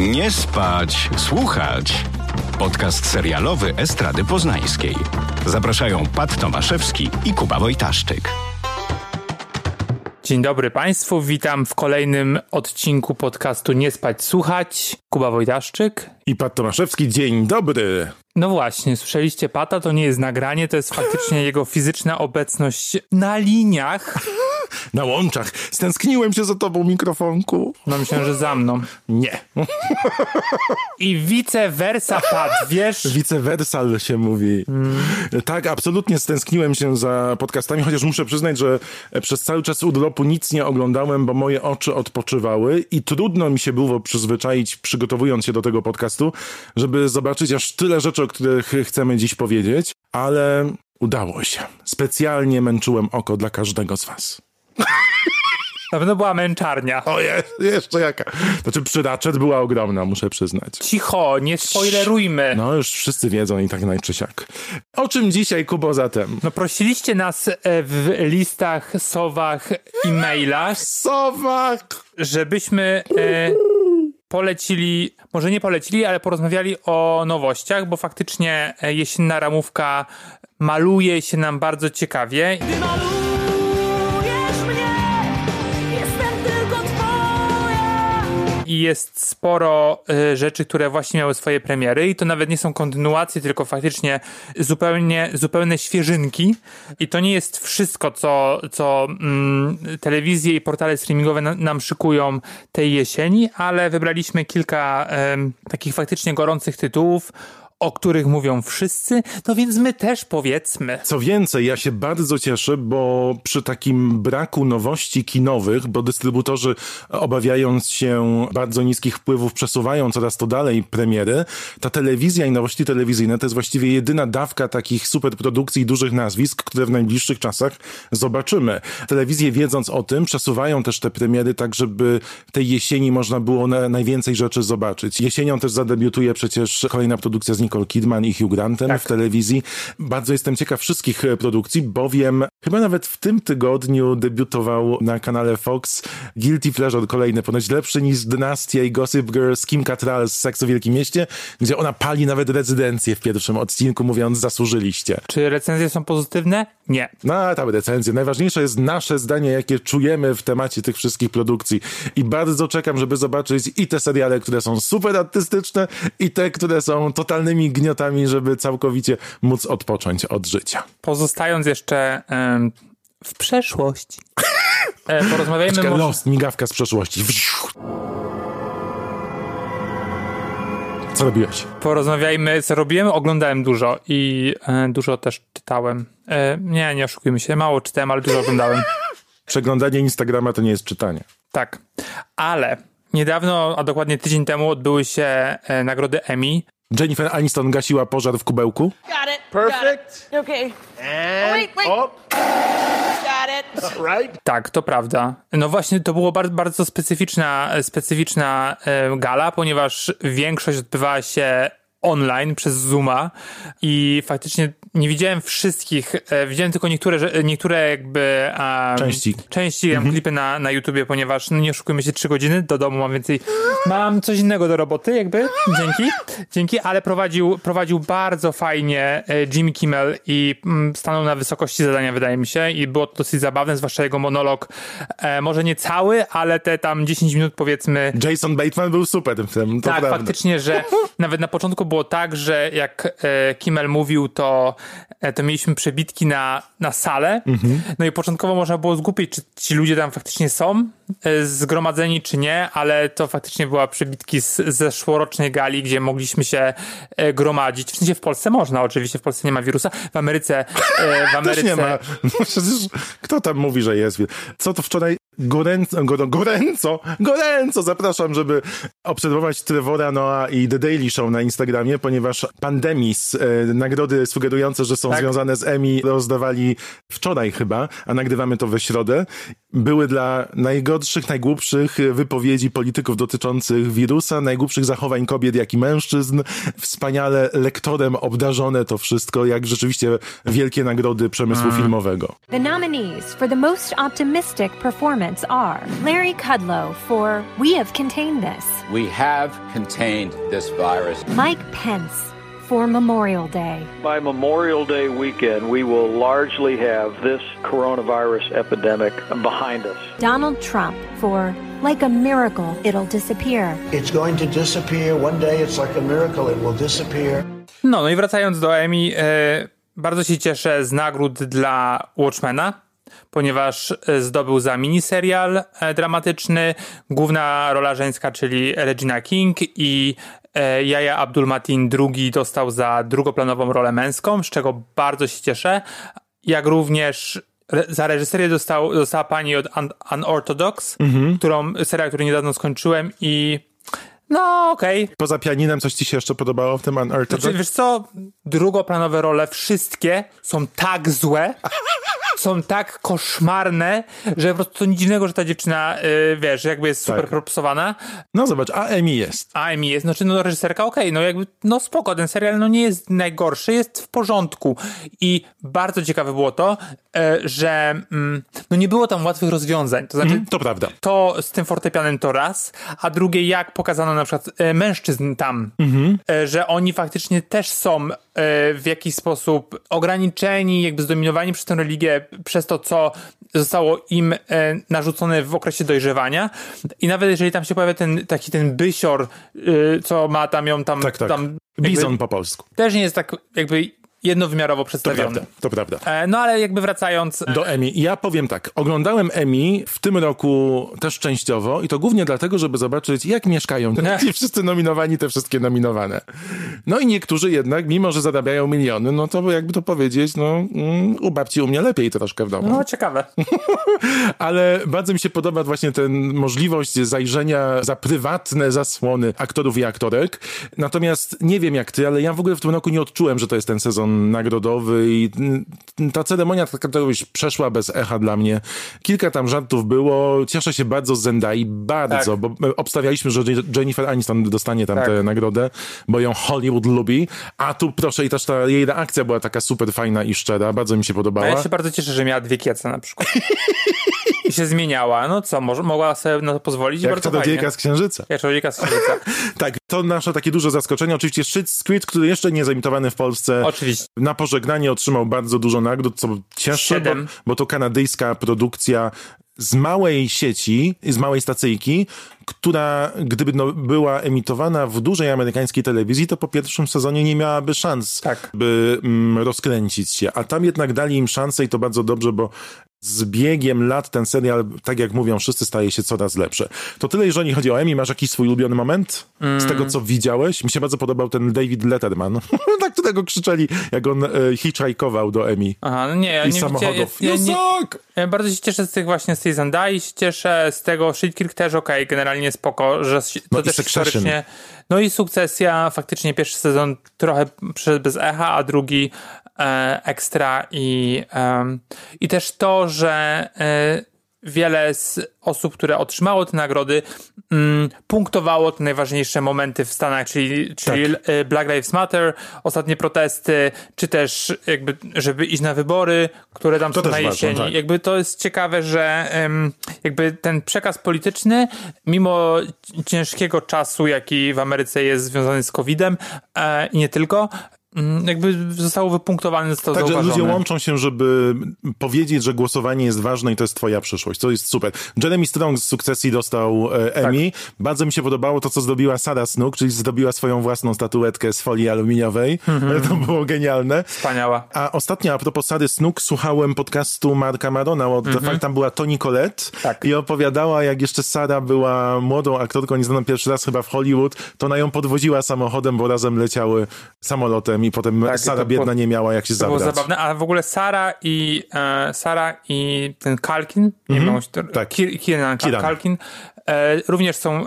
Nie spać, słuchać. Podcast serialowy Estrady Poznańskiej. Zapraszają Pat Tomaszewski i Kuba Wojtaszczyk. Dzień dobry Państwu, witam w kolejnym odcinku podcastu Nie spać, słuchać. Kuba Wojtaszczyk. I Pat Tomaszewski, dzień dobry. No właśnie, słyszeliście Pata, to nie jest nagranie, to jest faktycznie jego fizyczna obecność na liniach. Na łączach. Stęskniłem się za tobą, mikrofonku. No myślę, że za mną. Nie. I vice versa, Pat, wiesz? Wicewersal się mówi. Mm. Tak, absolutnie stęskniłem się za podcastami, chociaż muszę przyznać, że przez cały czas urlopu nic nie oglądałem, bo moje oczy odpoczywały i trudno mi się było przyzwyczaić, przygotowując się do tego podcastu, żeby zobaczyć aż tyle rzeczy, o których chcemy dziś powiedzieć, ale udało się. Specjalnie męczyłem oko dla każdego z was. Na pewno była męczarnia. O, je, jeszcze jaka. Znaczy, przy Ratchet była ogromna, muszę przyznać. Cicho, nie spoilerujmy. No, już wszyscy wiedzą i tak najczy siak. O czym dzisiaj, Kubo, zatem? No, prosiliście nas e, w listach, sowach, e-mailach. Sowach! Żebyśmy... E, polecili, może nie polecili, ale porozmawiali o nowościach, bo faktycznie e, jesienna ramówka maluje się nam bardzo ciekawie. I jest sporo y, rzeczy, które właśnie miały swoje premiery i to nawet nie są kontynuacje, tylko faktycznie zupełnie, zupełne świeżynki. I to nie jest wszystko, co, co mm, telewizje i portale streamingowe na, nam szykują tej jesieni, ale wybraliśmy kilka y, takich faktycznie gorących tytułów, o których mówią wszyscy, no więc my też powiedzmy. Co więcej, ja się bardzo cieszę, bo przy takim braku nowości kinowych, bo dystrybutorzy obawiając się bardzo niskich wpływów przesuwają coraz to dalej premiery, ta telewizja i nowości telewizyjne to jest właściwie jedyna dawka takich superprodukcji i dużych nazwisk, które w najbliższych czasach zobaczymy. Telewizje wiedząc o tym przesuwają też te premiery tak, żeby tej jesieni można było na najwięcej rzeczy zobaczyć. Jesienią też zadebiutuje przecież kolejna produkcja z Nicole Kidman i Hugh Grantem tak. w telewizji. Bardzo jestem ciekaw wszystkich e, produkcji, bowiem chyba nawet w tym tygodniu debiutował na kanale Fox Guilty Pleasure kolejny, ponoć lepszy niż Dynastia i Gossip Girl z Kim Cattrall z Seksu w Wielkim Mieście, gdzie ona pali nawet rezydencję w pierwszym odcinku, mówiąc zasłużyliście. Czy recenzje są pozytywne? Nie. No, tam recenzje. Najważniejsze jest nasze zdanie, jakie czujemy w temacie tych wszystkich produkcji. I bardzo czekam, żeby zobaczyć i te seriale, które są super artystyczne, i te, które są totalnymi gniotami, żeby całkowicie móc odpocząć od życia. Pozostając jeszcze um, w przeszłości. E, porozmawiajmy Czekaj, może... Lost, migawka z przeszłości. Co robiłeś? Porozmawiajmy, co robiłem. Oglądałem dużo i e, dużo też czytałem. E, nie, nie oszukujmy się, mało czytałem, ale dużo oglądałem. Przeglądanie Instagrama to nie jest czytanie. Tak, ale niedawno, a dokładnie tydzień temu odbyły się e, nagrody Emmy Jennifer Aniston gasiła pożar w kubełku. Got it. Perfect. Got it. Okay. And oh, wait, wait. Oh. Got it. Right. Tak, to prawda. No właśnie, to było bardzo, bardzo specyficzna, specyficzna e, gala, ponieważ większość odbywała się online przez Zooma i faktycznie nie widziałem wszystkich, e, widziałem tylko niektóre, niektóre jakby um, części, części mhm. klipy na, na YouTubie, ponieważ no nie oszukujmy się trzy godziny, do domu mam więcej, mam coś innego do roboty jakby, dzięki, dzięki, ale prowadził, prowadził bardzo fajnie e, Jimmy Kimmel i mm, stanął na wysokości zadania wydaje mi się i było to dosyć zabawne, zwłaszcza jego monolog, e, może nie cały, ale te tam 10 minut powiedzmy. Jason Bateman był super tym filmem, Tak, prawda. faktycznie, że nawet na początku było tak, że jak e, Kimmel mówił, to, to mieliśmy przebitki na, na salę. Mhm. No i początkowo można było zgubić, czy ci ludzie tam faktycznie są e, zgromadzeni, czy nie, ale to faktycznie była przebitki z, zeszłorocznej gali, gdzie mogliśmy się e, gromadzić. W sensie w Polsce można, oczywiście w Polsce nie ma wirusa. W Ameryce... E, w Ameryce... Też nie ma. No przecież kto tam mówi, że jest? Co to wczoraj goręco, goręco, goręco zapraszam, żeby obserwować Trevora Noah i The Daily Show na Instagramie, ponieważ Pandemis, e, nagrody sugerujące, że są tak? związane z Emmy, rozdawali wczoraj chyba, a nagrywamy to we środę. Były dla najgorszych, najgłupszych wypowiedzi polityków dotyczących wirusa, najgłupszych zachowań kobiet, jak i mężczyzn. Wspaniale lektorem obdarzone to wszystko, jak rzeczywiście wielkie nagrody przemysłu mm. filmowego. The nominees for the most optimistic performance are Larry Kudlow for We Have Contained This. We have contained this virus. Mike Pence for Memorial Day. By Memorial Day weekend, we will largely have this coronavirus epidemic behind us. Donald Trump for Like a Miracle, It'll Disappear. It's going to disappear. One day it's like a miracle, it will disappear. No, no i wracając do Emmy, e, bardzo się cieszę z nagród dla Watchmena ponieważ e, zdobył za miniserial e, dramatyczny, główna rola żeńska, czyli Regina King i Jaja Abdul Matin II dostał za drugoplanową rolę męską, z czego bardzo się cieszę, jak również za reżyserię dostał, dostała pani od Un Unorthodox, mhm. którą, serial, który niedawno skończyłem i no, okej. Okay. Poza pianinem coś ci się jeszcze podobało w tym Unorthodox? Znaczy, wiesz co, drugoplanowe role, wszystkie są tak złe, są tak koszmarne, że po prostu nic dziwnego, że ta dziewczyna, yy, wiesz, jakby jest super tak. propsowana. No zobacz, a Emi jest. A Emi jest, znaczy no reżyserka okej, okay, no jakby, no spoko, ten serial no nie jest najgorszy, jest w porządku i bardzo ciekawe było to, yy, że yy, no nie było tam łatwych rozwiązań, to znaczy... Mm, to prawda. To z tym fortepianem to raz, a drugie jak pokazano na przykład e, mężczyzn tam, mm -hmm. że oni faktycznie też są w jakiś sposób ograniczeni, jakby zdominowani przez tę religię przez to, co zostało im e, narzucone w okresie dojrzewania. I nawet jeżeli tam się pojawia ten taki ten bysior, e, co ma tam ją tam... Tak, tak. tam Bizon po polsku. Też nie jest tak jakby jednowymiarowo przedstawiony. To prawda, to prawda. E, no ale jakby wracając... Do Emi. Ja powiem tak, oglądałem Emi w tym roku też częściowo i to głównie dlatego, żeby zobaczyć, jak mieszkają ci wszyscy nominowani, te wszystkie nominowane. No i niektórzy jednak, mimo że zarabiają miliony, no to jakby to powiedzieć, no mm, u babci u mnie lepiej troszkę w domu. No ciekawe. ale bardzo mi się podoba właśnie ten możliwość zajrzenia za prywatne zasłony aktorów i aktorek. Natomiast nie wiem jak ty, ale ja w ogóle w tym roku nie odczułem, że to jest ten sezon nagrodowy i ta ceremonia taka jakoś przeszła bez echa dla mnie. Kilka tam żartów było. Cieszę się bardzo z Zendai, bardzo, tak. bo obstawialiśmy, że Jennifer Aniston dostanie tam tak. tę nagrodę, bo ją Hollywood lubi. A tu proszę i też ta jej reakcja była taka super fajna i szczera. Bardzo mi się podobała. A ja się bardzo cieszę, że miała dwie kiece na przykład. I się zmieniała. No co, może, mogła sobie na to pozwolić. Jak czarodziejka z Księżyca. Jak czarodziejka z Księżyca. tak, to nasze takie duże zaskoczenie. Oczywiście Creed, który jeszcze nie zaimitowany w Polsce. Oczywiście. Na pożegnanie otrzymał bardzo dużo nagród, co cieszy, bo, bo to kanadyjska produkcja z małej sieci, z małej stacyjki, która gdyby no, była emitowana w dużej amerykańskiej telewizji, to po pierwszym sezonie nie miałaby szans, tak. by mm, rozkręcić się. A tam jednak dali im szansę i to bardzo dobrze, bo z biegiem lat ten serial, tak jak mówią wszyscy, staje się coraz lepszy. To tyle, jeżeli chodzi o Emmy. Masz jakiś swój ulubiony moment mm. z tego, co widziałeś? Mi się bardzo podobał ten David Letterman, tak którego krzyczeli, jak on e, hitchhike'ował do Emmy. Aha, no nie, ja I nie samochodów. Ja, ja, nie, ja bardzo się cieszę z tych właśnie z tej Zandai, się cieszę z tego Shit też okej, okay, generalnie spoko, że to no też historycznie... No i sukcesja, faktycznie pierwszy sezon trochę przyszedł bez echa, a drugi ekstra i, e, i też to, że e, wiele z osób, które otrzymało te nagrody, mm, punktowało te najważniejsze momenty w Stanach, czyli, czyli tak. E, Black Lives Matter, ostatnie protesty, czy też jakby, żeby iść na wybory, które tam to są na jesieni. tak. Jakby to jest ciekawe, że jakby ten przekaz polityczny, mimo ciężkiego czasu, jaki w Ameryce jest związany z COVID-em e, i nie tylko, jakby zostało wypunktowane, zostało Także zauważone. ludzie łączą się, żeby powiedzieć, że głosowanie jest ważne i to jest twoja przyszłość. To jest super. Jeremy Strong z sukcesji dostał e, Emmy. Tak. Bardzo mi się podobało to, co zrobiła Sarah Snook, czyli zrobiła swoją własną statuetkę z folii aluminiowej. Mm-hmm. To było genialne. Wspaniała. A ostatnio, a propos Sary Snook, słuchałem podcastu Marka Marona, bo mm-hmm. fakt tam była Toni Collette tak. i opowiadała, jak jeszcze Sara była młodą aktorką, nie znaną pierwszy raz chyba w Hollywood, to ona ją podwoziła samochodem, bo razem leciały samolotem i potem tak, Sara biedna nie miała jak się to zabrać. To było zabawne, a w ogóle Sara i e, Sara i ten Kalkin, nie mm -hmm. wiem, tak. Kieran, Kalkin, e, również są e,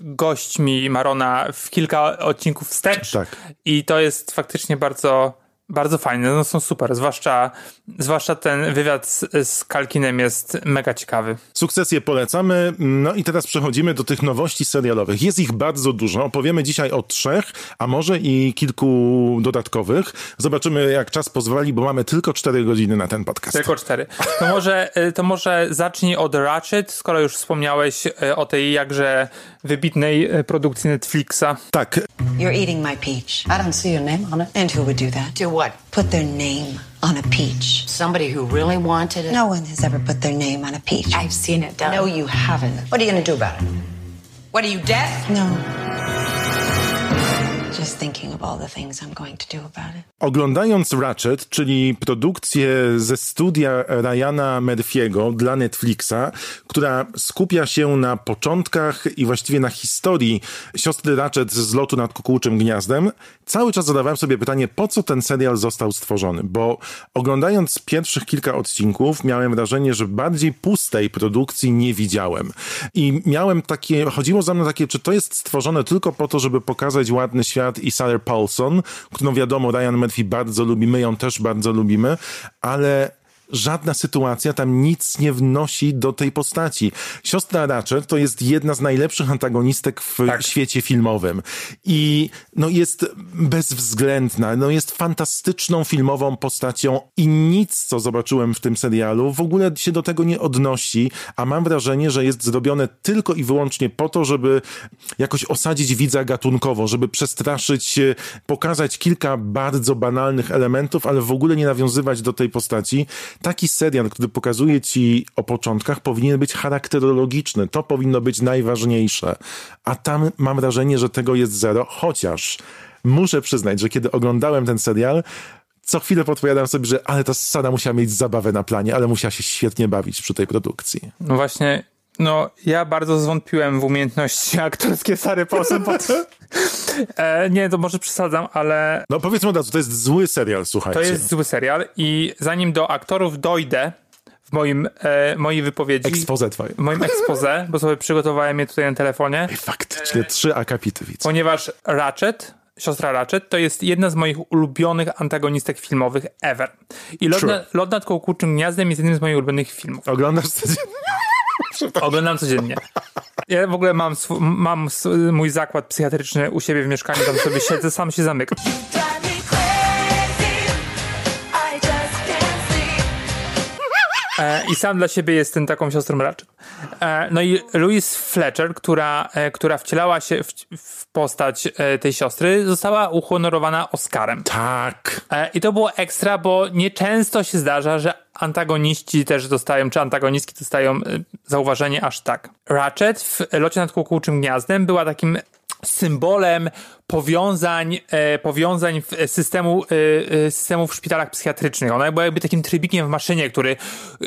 gośćmi Marona w kilka odcinków wstecz tak. i to jest faktycznie bardzo bardzo fajne, no są super, zwłaszcza, zwłaszcza ten wywiad z, z Kalkinem jest mega ciekawy. Sukcesję polecamy, no i teraz przechodzimy do tych nowości serialowych. Jest ich bardzo dużo, opowiemy dzisiaj o trzech, a może i kilku dodatkowych. Zobaczymy jak czas pozwoli, bo mamy tylko cztery godziny na ten podcast. Tylko cztery. To może, y, to może zacznij od Ratchet, skoro już wspomniałeś y, o tej jakże wybitnej y, produkcji Netflixa. Tak. You're eating my peach. I don't see your name on it. And who would do that? What? Put their name on a peach. Somebody who really wanted it? No one has ever put their name on a peach. I've seen it done. No, you haven't. What are you going to do about it? What are you, deaf? No. Oglądając Ratchet, czyli produkcję ze studia Ryana Murphy'ego dla Netflixa, która skupia się na początkach i właściwie na historii siostry Ratchet z lotu nad kukułczym gniazdem, cały czas zadawałem sobie pytanie, po co ten serial został stworzony, bo oglądając pierwszych kilka odcinków miałem wrażenie, że bardziej pustej produkcji nie widziałem. I miałem takie, chodziło za mną takie, czy to jest stworzone tylko po to, żeby pokazać ładny świat i Sarah Paulson, którą wiadomo Ryan Murphy bardzo lubi, my ją też bardzo lubimy, ale żadna sytuacja tam nic nie wnosi do tej postaci. Siostra Ratchet to jest jedna z najlepszych antagonistek w Tak. świecie filmowym i no jest bezwzględna, no jest fantastyczną filmową postacią i nic, co zobaczyłem w tym serialu, w ogóle się do tego nie odnosi, a mam wrażenie, że jest zrobione tylko i wyłącznie po to, żeby jakoś osadzić widza gatunkowo, żeby przestraszyć, e, pokazać kilka bardzo banalnych elementów, ale w ogóle nie nawiązywać do tej postaci. Taki serial, który pokazuje ci o początkach, powinien być charakterologiczny. To powinno być najważniejsze. A tam mam wrażenie, że tego jest zero, chociaż muszę przyznać, że kiedy oglądałem ten serial, co chwilę podpowiadam sobie, że ale ta Sana musiała mieć zabawę na planie, ale musiała się świetnie bawić przy tej produkcji. No właśnie, no ja bardzo zwątpiłem w umiejętności aktorskie Sary Paulson. Pod... e, nie, to może przesadzam, ale No powiedzmy od razu, to jest zły serial, słuchajcie. to jest zły serial i zanim do aktorów dojdę w moim, e, mojej wypowiedzi, Expose twoje. w moim expose, bo sobie przygotowałem je tutaj na telefonie, Ej, faktycznie, trzy akapity widzę. ponieważ Ratchet, siostra Ratchet, to jest jedna z moich ulubionych antagonistek filmowych ever. I Lot, na, Lot nad kołkuczym gniazdem jest jednym z moich ulubionych filmów. Oglądasz codziennie? Oglądam codziennie. Ja w ogóle mam, sw- mam mój zakład psychiatryczny u siebie w mieszkaniu, tam sobie siedzę, sam się zamykam. E, I sam dla siebie jestem taką siostrą Ratchet. E, no i Louise Fletcher, która, e, która wcielała się w, w postać tej siostry, została uhonorowana Oscarem. Tak. I to było ekstra, bo nieczęsto się zdarza, że antagoniści też dostają, czy antagonistki dostają zauważenie aż tak. Ratchet w Locie nad kukułczym gniazdem była takim symbolem powiązań, e, powiązań w systemu, e, e, systemu w szpitalach psychiatrycznych. Ona była jakby takim trybikiem w maszynie, który,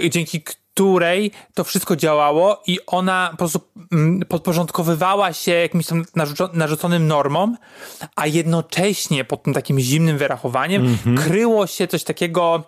dzięki której to wszystko działało i ona po prostu mm, podporządkowywała się jakimś tam narzuco- narzuconym normom, a jednocześnie pod tym takim zimnym wyrachowaniem kryło się coś takiego,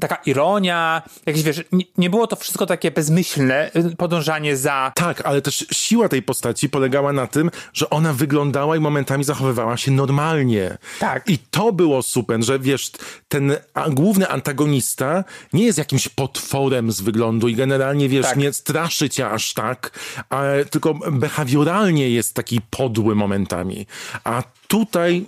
taka ironia, jakieś wiesz, nie, było to wszystko takie bezmyślne, y, podążanie za Tak, ale też siła tej postaci polegała na tym, że ona wyglądała i momentami zachowywała się normalnie. Tak. I to było super, że wiesz, ten główny antagonista nie jest jakimś potworem z wyglądu i generalnie, wiesz, Tak. nie straszy cię aż tak, ale tylko behawioralnie jest taki podły momentami. A tutaj,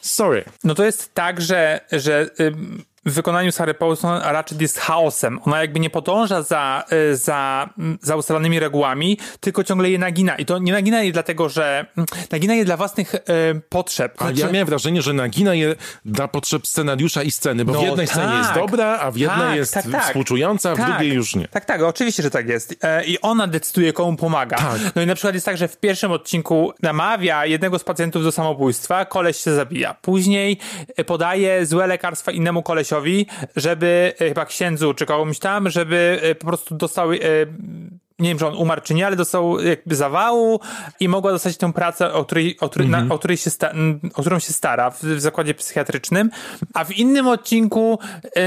sorry. No to jest tak, że, że ym, w wykonaniu Sary Paulson Ratchet jest chaosem. Ona jakby nie podąża za, y, za, za ustalonymi regułami, tylko ciągle je nagina. I to nie nagina je dlatego, że nagina je dla własnych y, potrzeb. Ale Znaczy- ja miałem wrażenie, że nagina je dla potrzeb scenariusza i sceny, bo w No jednej scenie jest tak. dobra, a w jednej Tak, jest tak, tak. współczująca, a w Tak. drugiej już nie. Tak, tak, oczywiście, że tak jest. E, I ona decyduje, komu pomaga. Tak. No i na przykład jest tak, że w pierwszym odcinku namawia jednego z pacjentów do samobójstwa, koleś się zabija. Później e, podaje złe lekarstwa innemu kolesiowi, żeby, e, chyba księdzu czy komuś tam, żeby e, po prostu dostał... e, Nie wiem, czy on umarł czy nie, ale dostał jakby zawału i mogła dostać tę pracę, o której, o której, na, o której się sta, o którą się stara w, w zakładzie psychiatrycznym. A w innym odcinku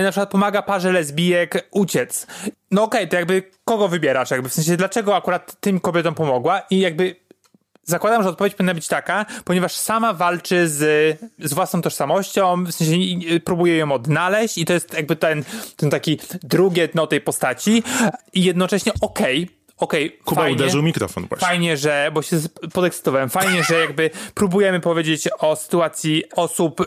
na przykład pomaga parze lesbijek uciec. No okej, to jakby kogo wybierasz? Jakby w sensie, dlaczego akurat tym kobietom pomogła? I jakby zakładam, że odpowiedź powinna być taka, ponieważ sama walczy z, z własną tożsamością, w sensie próbuje ją odnaleźć i to jest jakby ten, ten taki drugie dno tej postaci i jednocześnie okej, okej, Kuba fajnie, uderzył mikrofon właśnie. Fajnie, że, bo się podekscytowałem, fajnie, że jakby próbujemy powiedzieć o sytuacji osób y,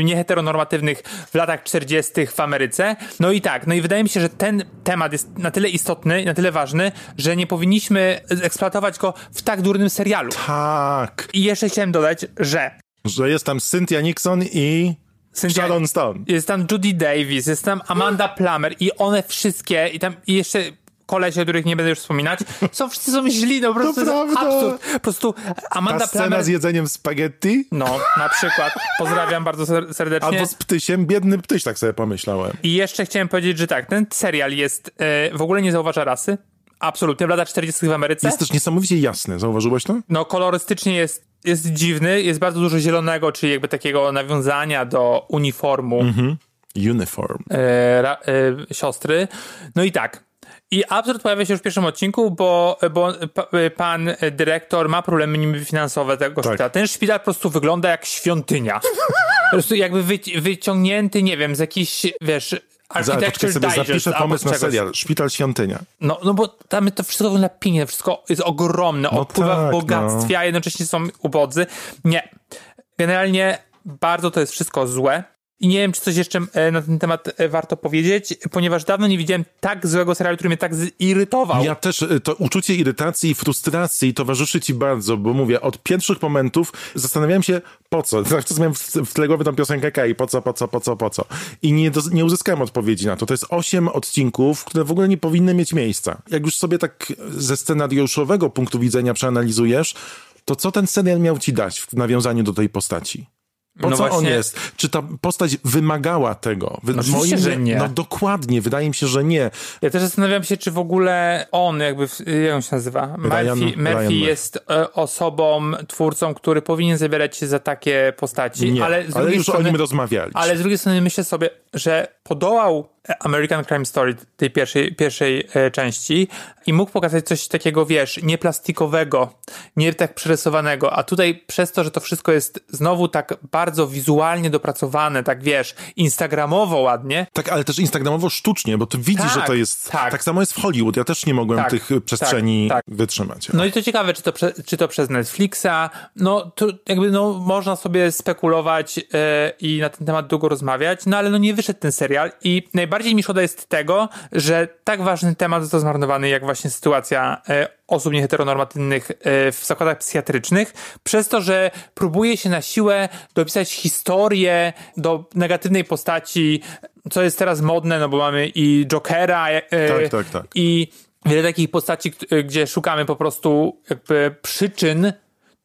y, nieheteronormatywnych w latach 40. w Ameryce. No i tak, no i wydaje mi się, że ten temat jest na tyle istotny, na tyle ważny, że nie powinniśmy eksploatować go w tak durnym serialu. Tak, I jeszcze chciałem dodać, że że jest tam Cynthia Nixon i Cynthia- Sharon Stone. jest tam Judy Davis, jest tam Amanda Plummer i one wszystkie, i tam i jeszcze kolesie, o których nie będę już wspominać, są wszyscy są źli, no po prostu to jest absurd. Po prostu Amanda Ta scena Plummer... z jedzeniem spaghetti No, na przykład. Pozdrawiam bardzo ser- serdecznie. albo z ptysiem, biedny ptyś, tak sobie pomyślałem. I jeszcze chciałem powiedzieć, że tak, ten serial jest, e, w ogóle nie zauważa rasy. Absolutnie. W latach 40. w Ameryce. Jest też niesamowicie jasny, zauważyłeś to? No, kolorystycznie jest, jest dziwny, jest bardzo dużo zielonego, czyli jakby takiego nawiązania do uniformu Uniform. e, ra, e, siostry. No i tak. I absurd pojawia się już w pierwszym odcinku, bo, bo pa, pan dyrektor ma problemy finansowe tego Tak. szpitala. Ten szpital po prostu wygląda jak świątynia. Po prostu jakby wyci- wyciągnięty, nie wiem, z jakichś, wiesz, Za, poczekaj Architecture sobie Digest zapiszę pomysł na serial. Szpital Świątynia. No, no bo tam to wszystko wygląda pięknie, wszystko jest ogromne, No opływa tak, w bogactwie, a jednocześnie są ubodzy. Nie. Generalnie bardzo to jest wszystko złe. I nie wiem, czy coś jeszcze e, na ten temat e, warto powiedzieć, ponieważ dawno nie widziałem tak złego serialu, który mnie tak zirytował. Ja też, y, to uczucie irytacji i frustracji towarzyszy ci bardzo, bo mówię, od pierwszych momentów zastanawiałem się, po co. Czas miałem w, tle głowy tą piosenkę Kai, po co, po co, po co, po co. I nie, nie uzyskałem odpowiedzi na to. To jest osiem odcinków, które w ogóle nie powinny mieć miejsca. Jak już sobie tak ze scenariuszowego punktu widzenia przeanalizujesz, to co ten serial miał ci dać w nawiązaniu do tej postaci? Po No co on właśnie- jest? Czy ta postać wymagała tego? Wy- No oczywiście, że nie. No dokładnie, wydaje mi się, że nie. Ja też zastanawiam się, czy w ogóle on, jakby, jak on się nazywa? Ryan- Murphy, Ryan Murphy Murphy. jest e, osobą, twórcą, który powinien zabierać się za takie postaci, Nie, ale z drugiej już strony, o nim rozmawialiśmy. Ale z drugiej strony myślę sobie, że podołał American Crime Story tej pierwszej, pierwszej e, części i mógł pokazać coś takiego, wiesz, nieplastikowego, nie tak przerysowanego, a tutaj przez to, że to wszystko jest znowu tak bardzo wizualnie dopracowane, tak wiesz, instagramowo ładnie, Tak, ale też instagramowo sztucznie, bo ty widzisz, Tak, że to jest... tak. Tak. samo jest w Hollywood. Ja też nie mogłem Tak, tych przestrzeni tak, wytrzymać. No i to ciekawe, czy to, czy to przez Netflixa. No, to jakby no, można sobie spekulować e, i na ten temat długo rozmawiać, no ale no nie wyszedł ten serial i najbardziej mi szkoda jest tego, że tak ważny temat został zmarnowany, jak właśnie sytuacja e, osób nieheteronormatywnych e, w zakładach psychiatrycznych, przez to, że próbuje się na siłę dopisać historię do negatywnej postaci, co jest teraz modne, no bo mamy i Jokera, e, Tak, tak, tak. i wiele takich postaci, gdzie szukamy po prostu jakby przyczyn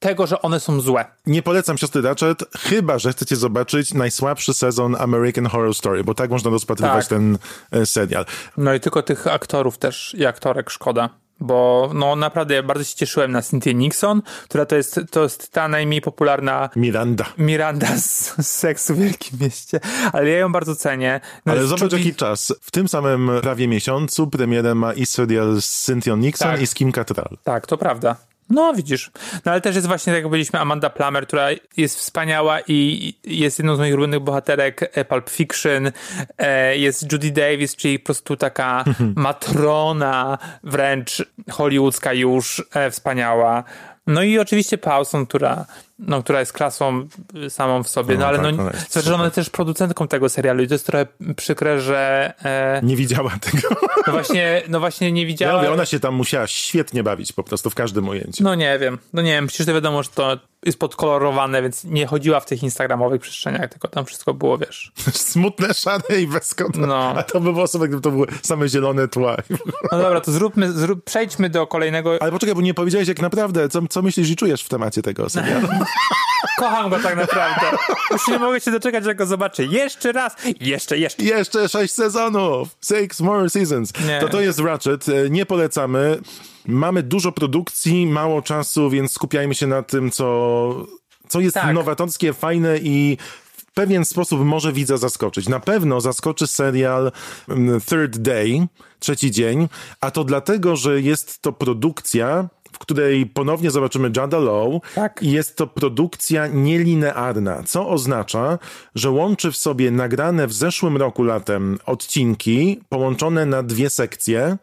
tego, że one są złe. Nie polecam siostry Ratchet, chyba, że chcecie zobaczyć najsłabszy sezon American Horror Story, bo tak można rozpatrywać Tak. ten e, serial. No i tylko tych aktorów też i aktorek szkoda. Bo no naprawdę ja bardzo się cieszyłem na Cynthia Nixon, która to jest, to jest ta najmniej popularna Miranda. Miranda z, z seksu w Wielkim Mieście, ale ja ją bardzo cenię. No Ale zobacz jaki czas. W tym samym prawie miesiącu premierę ma i serial z Cynthia Nixon Tak. i z Kim Cattrall. Tak, to prawda. No, widzisz. No, ale też jest właśnie, tak jak powiedzieliśmy, Amanda Plummer, która jest wspaniała i jest jedną z moich ulubionych bohaterek e, Pulp Fiction. E, Jest Judy Davis, czyli po prostu taka matrona, wręcz hollywoodzka już, e, wspaniała. No i oczywiście Paulson, która, no, która jest klasą y, samą w sobie, no, No ale tak, no, jest że ona jest też producentką tego serialu i to jest trochę przykre, że e, Nie widziała tego. no właśnie, no właśnie nie Ja widziała. mówię, ona się tam musiała świetnie bawić po prostu w każdym ujęciu. No nie wiem, no nie wiem, przecież to wiadomo, że to jest podkolorowane, więc nie chodziła w tych instagramowych przestrzeniach, tylko tam wszystko było, wiesz. Smutne, szare i bez konta. No. A to by było sobie, gdyby to były same zielone tła. No dobra, to zróbmy, zrób, przejdźmy do kolejnego. Ale poczekaj, bo nie powiedziałeś jak naprawdę, co, co myślisz i czujesz w temacie tego serialu. Kocham go tak naprawdę. Już nie mogę się doczekać, jak go zobaczę. Jeszcze raz, jeszcze, jeszcze. Jeszcze sześć sezonów! Six more seasons. Nie. To to jest Ratchet. E, Nie polecamy. Mamy dużo produkcji, mało czasu, więc skupiajmy się na tym, co, co jest Tak. nowatorskie, fajne i w pewien sposób może widza zaskoczyć. Na pewno zaskoczy serial mm, Third Day, trzeci dzień, a to dlatego, że jest to produkcja, której ponownie zobaczymy Jada Low. Tak. I jest to produkcja nielinearna, co oznacza, że łączy w sobie nagrane w zeszłym roku latem odcinki połączone na dwie sekcje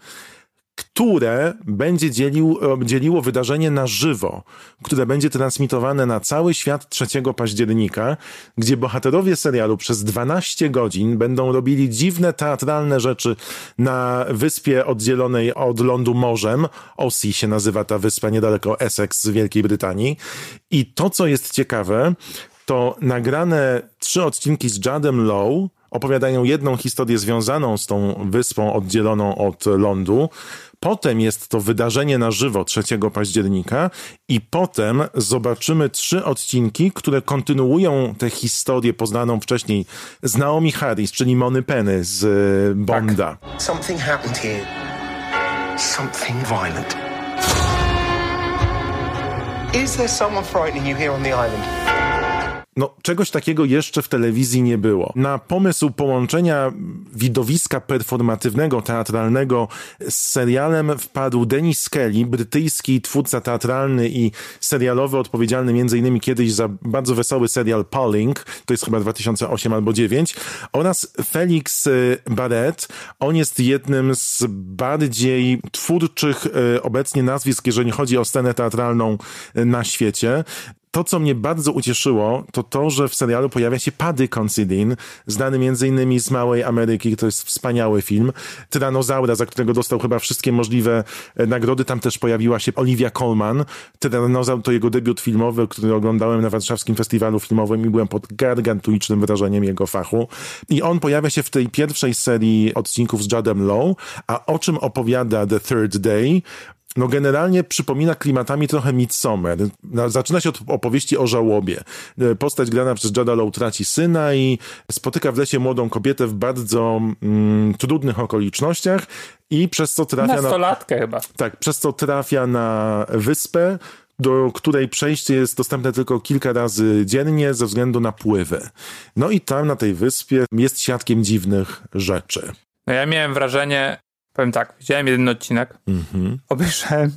które będzie dzielił, e, dzieliło wydarzenie na żywo, które będzie transmitowane na cały świat 3 października, gdzie bohaterowie serialu przez 12 godzin będą robili dziwne teatralne rzeczy na wyspie oddzielonej od lądu morzem. Ossie się nazywa ta wyspa niedaleko Essex z Wielkiej Brytanii. I to, co jest ciekawe, to nagrane trzy odcinki z Jadem Lowe opowiadają jedną historię związaną z tą wyspą oddzieloną od lądu. Potem jest to wydarzenie na żywo 3 października i potem zobaczymy trzy odcinki, które kontynuują tę historię poznaną wcześniej z Naomi Harris, czyli Mony Penny z e, Bonda. Tak. Something happened here. Something violent. Is there someone frightening you here on the island? No, czegoś takiego jeszcze w telewizji nie było. Na pomysł połączenia widowiska performatywnego, teatralnego z serialem wpadł Denis Kelly, brytyjski twórca teatralny i serialowy, odpowiedzialny innymi kiedyś za bardzo wesoły serial Polling, to jest chyba 2008 albo 2009, oraz Felix y, Barrett. On jest jednym z bardziej twórczych y, obecnie nazwisk, jeżeli chodzi o scenę teatralną y, na świecie. To, co mnie bardzo ucieszyło, to to, że w serialu pojawia się Paddy Considine, znany między innymi z Małej Ameryki, to jest wspaniały film. Tyranozaura, za którego dostał chyba wszystkie możliwe e, nagrody. Tam też pojawiła się Olivia Colman. Tyranozaur to jego debiut filmowy, który oglądałem na Warszawskim Festiwalu Filmowym i byłem pod gargantuicznym wrażeniem jego fachu. I on pojawia się w tej pierwszej serii odcinków z Jadem Lowe, a o czym opowiada The Third Day? No generalnie przypomina klimatami trochę Midsommar. Zaczyna się od opowieści o żałobie. E, postać grana przez Jada Low traci syna i spotyka w lesie młodą kobietę w bardzo mm, trudnych okolicznościach i przez co trafia na... Nastolatkę chyba. Tak, przez co trafia na wyspę, do której przejście jest dostępne tylko kilka razy dziennie ze względu na pływy. No i tam na tej wyspie jest świadkiem dziwnych rzeczy. No ja miałem wrażenie, powiem tak, widziałem jeden odcinek, Mhm. obejrzałem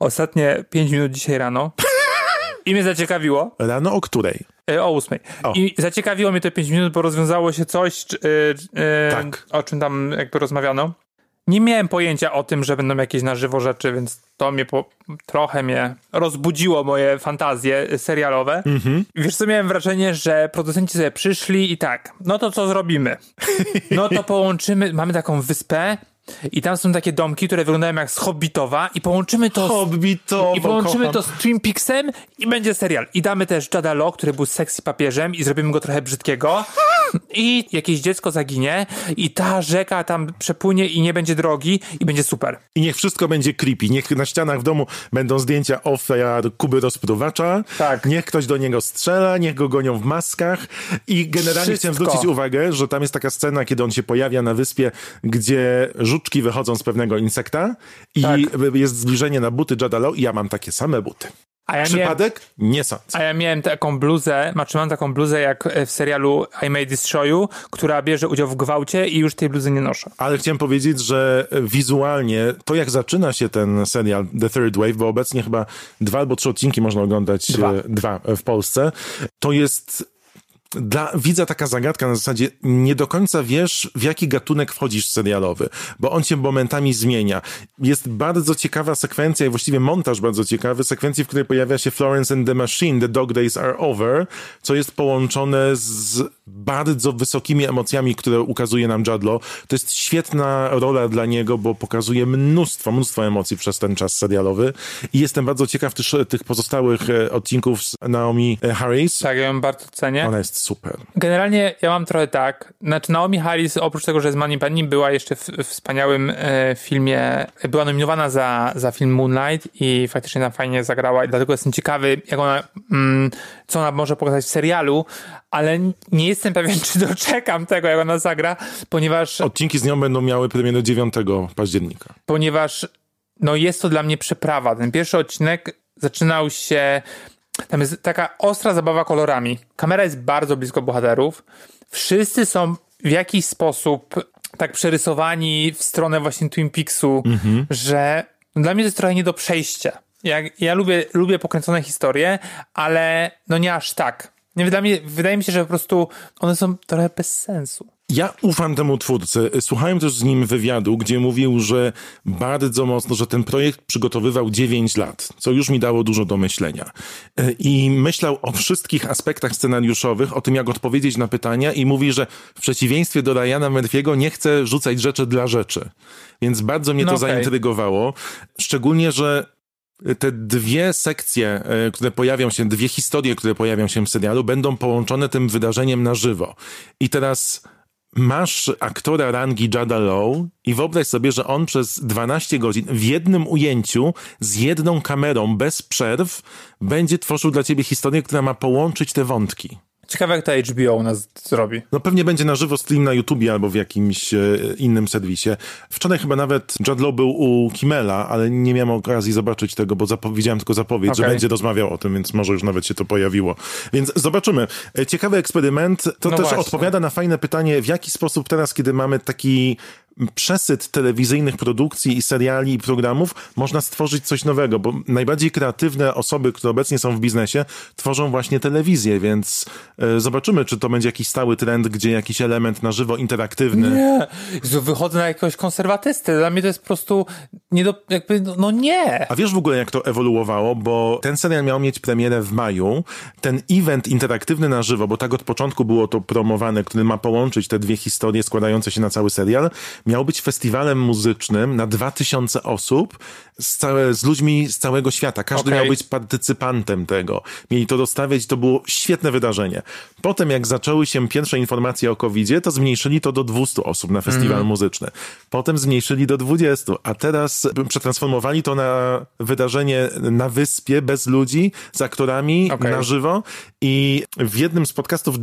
ostatnie 5 minut dzisiaj rano i mnie zaciekawiło. Rano o której? E, O ósmej. I zaciekawiło mnie te 5 minut, bo rozwiązało się coś, e, Tak. o czym tam jakby rozmawiano. Nie miałem pojęcia o tym, że będą jakieś na żywo rzeczy, więc to mnie po, trochę mnie rozbudziło moje fantazje serialowe. Mhm. Wiesz co, miałem wrażenie, że producenci sobie przyszli i tak, no to co zrobimy? No to połączymy, mamy taką wyspę i tam są takie domki, które wyglądają jak z Hobbitowa i połączymy to z Hobbitowo, i połączymy kocham. to z Twin Peaksem i będzie serial. I damy też Jada Law, który był sexy papieżem i zrobimy go trochę brzydkiego. I jakieś dziecko zaginie i ta rzeka tam przepłynie i nie będzie drogi i będzie super. I niech wszystko będzie creepy. Niech na ścianach w domu będą zdjęcia ofiar Kuby rozpruwacza. Tak. Niech ktoś do niego strzela, niech go gonią w maskach. I generalnie Wszystko. chciałem zwrócić uwagę, że tam jest taka scena, kiedy on się pojawia na wyspie, gdzie żuczki wychodzą z pewnego insekta i Tak. jest zbliżenie na buty Jada Law i ja mam takie same buty. Ja miałem, Przypadek? Nie sądzę. a ja miałem taką bluzę, znaczy mam taką bluzę jak w serialu I May Destroy You, która bierze udział w gwałcie i już tej bluzy nie noszę. Ale chciałem powiedzieć, że wizualnie to jak zaczyna się ten serial The Third Wave, bo obecnie chyba dwa albo trzy odcinki można oglądać, Dwa. e, dwa w Polsce, to jest dla widza taka zagadka na zasadzie nie do końca wiesz, w jaki gatunek wchodzisz serialowy, bo on się momentami zmienia. Jest bardzo ciekawa sekwencja i właściwie montaż bardzo ciekawy, sekwencji, w której pojawia się Florence and the Machine, The Dog Days Are Over, co jest połączone z bardzo wysokimi emocjami, które ukazuje nam Jadlo. To jest świetna rola dla niego, bo pokazuje mnóstwo, mnóstwo emocji przez ten czas serialowy i jestem bardzo ciekaw też, tych pozostałych e, odcinków z Naomi e, Harris. Tak, ja ją bardzo cenię. Ona jest super. Generalnie ja mam trochę tak, znaczy Naomi Harris oprócz tego, że jest Money Penny była jeszcze w, w wspaniałym e, filmie, była nominowana za, za film Moonlight i faktycznie tam fajnie zagrała i dlatego jestem ciekawy, jak ona, mm, co ona może pokazać w serialu, ale nie jestem pewien, czy doczekam tego, jak ona zagra, ponieważ, Odcinki z nią będą miały premierę 9 października. ponieważ no jest to dla mnie przeprawa. Ten pierwszy odcinek zaczynał się. Tam jest taka ostra zabawa kolorami. Kamera jest bardzo blisko bohaterów. Wszyscy są w jakiś sposób tak przerysowani w stronę właśnie Twin Peaksu, że dla mnie to jest trochę nie do przejścia. Ja, ja lubię, lubię pokręcone historie, ale no nie aż tak. Nie, wydaje, mi, wydaje mi się, że po prostu one są trochę bez sensu. Ja ufam temu twórcy. Słuchałem też z nim wywiadu, gdzie mówił, że bardzo mocno, że ten projekt przygotowywał 9 lat, co już mi dało dużo do myślenia. I myślał o wszystkich aspektach scenariuszowych, o tym, jak odpowiedzieć na pytania i mówi, że w przeciwieństwie do Ryana Murphy'ego nie chce rzucać rzeczy dla rzeczy. Więc bardzo mnie to No okej. zaintrygowało. Szczególnie, że te dwie sekcje, e, które pojawią się, dwie historie, które pojawią się w serialu, będą połączone tym wydarzeniem na żywo. I teraz masz aktora rangi Jada Low i wyobraź sobie, że on przez 12 godzin w jednym ujęciu z jedną kamerą bez przerw będzie tworzył dla ciebie historię, która ma połączyć te wątki. Ciekawe, jak to HBO u nas zrobi. No pewnie będzie na żywo stream na YouTubie albo w jakimś e, innym serwisie. Wczoraj chyba nawet Judd Law był u Kimmela, ale nie miałem okazji zobaczyć tego, bo widziałem tylko zapowiedź, że Okej. będzie rozmawiał o tym, więc może już nawet się to pojawiło. Więc zobaczymy. E, Ciekawy eksperyment. To No też właśnie. odpowiada na fajne pytanie, w jaki sposób teraz, kiedy mamy taki przesyt telewizyjnych produkcji i seriali i programów, można stworzyć coś nowego, bo najbardziej kreatywne osoby, które obecnie są w biznesie, tworzą właśnie telewizję, więc e, zobaczymy, czy to będzie jakiś stały trend, gdzie jakiś element na żywo interaktywny. Nie, Jezu, wychodzę na jakiegoś konserwatystę. Dla mnie to jest po prostu nie do, jakby, no, no nie. A wiesz w ogóle, jak to ewoluowało, bo ten serial miał mieć premierę w maju. Ten event interaktywny na żywo, bo tak od początku było to promowane, który ma połączyć te dwie historie składające się na cały serial, miał być festiwalem muzycznym na 2000 osób z, całe, z ludźmi z całego świata. Każdy Okej. miał być partycypantem tego. Mieli to dostawiać, to było świetne wydarzenie. Potem, jak zaczęły się pierwsze informacje o covid to zmniejszyli to do 200 osób na festiwal Mhm. muzyczny. Potem zmniejszyli do 20, a teraz przetransformowali to na wydarzenie na wyspie, bez ludzi, z aktorami, Okej. na żywo. I w jednym z podcastów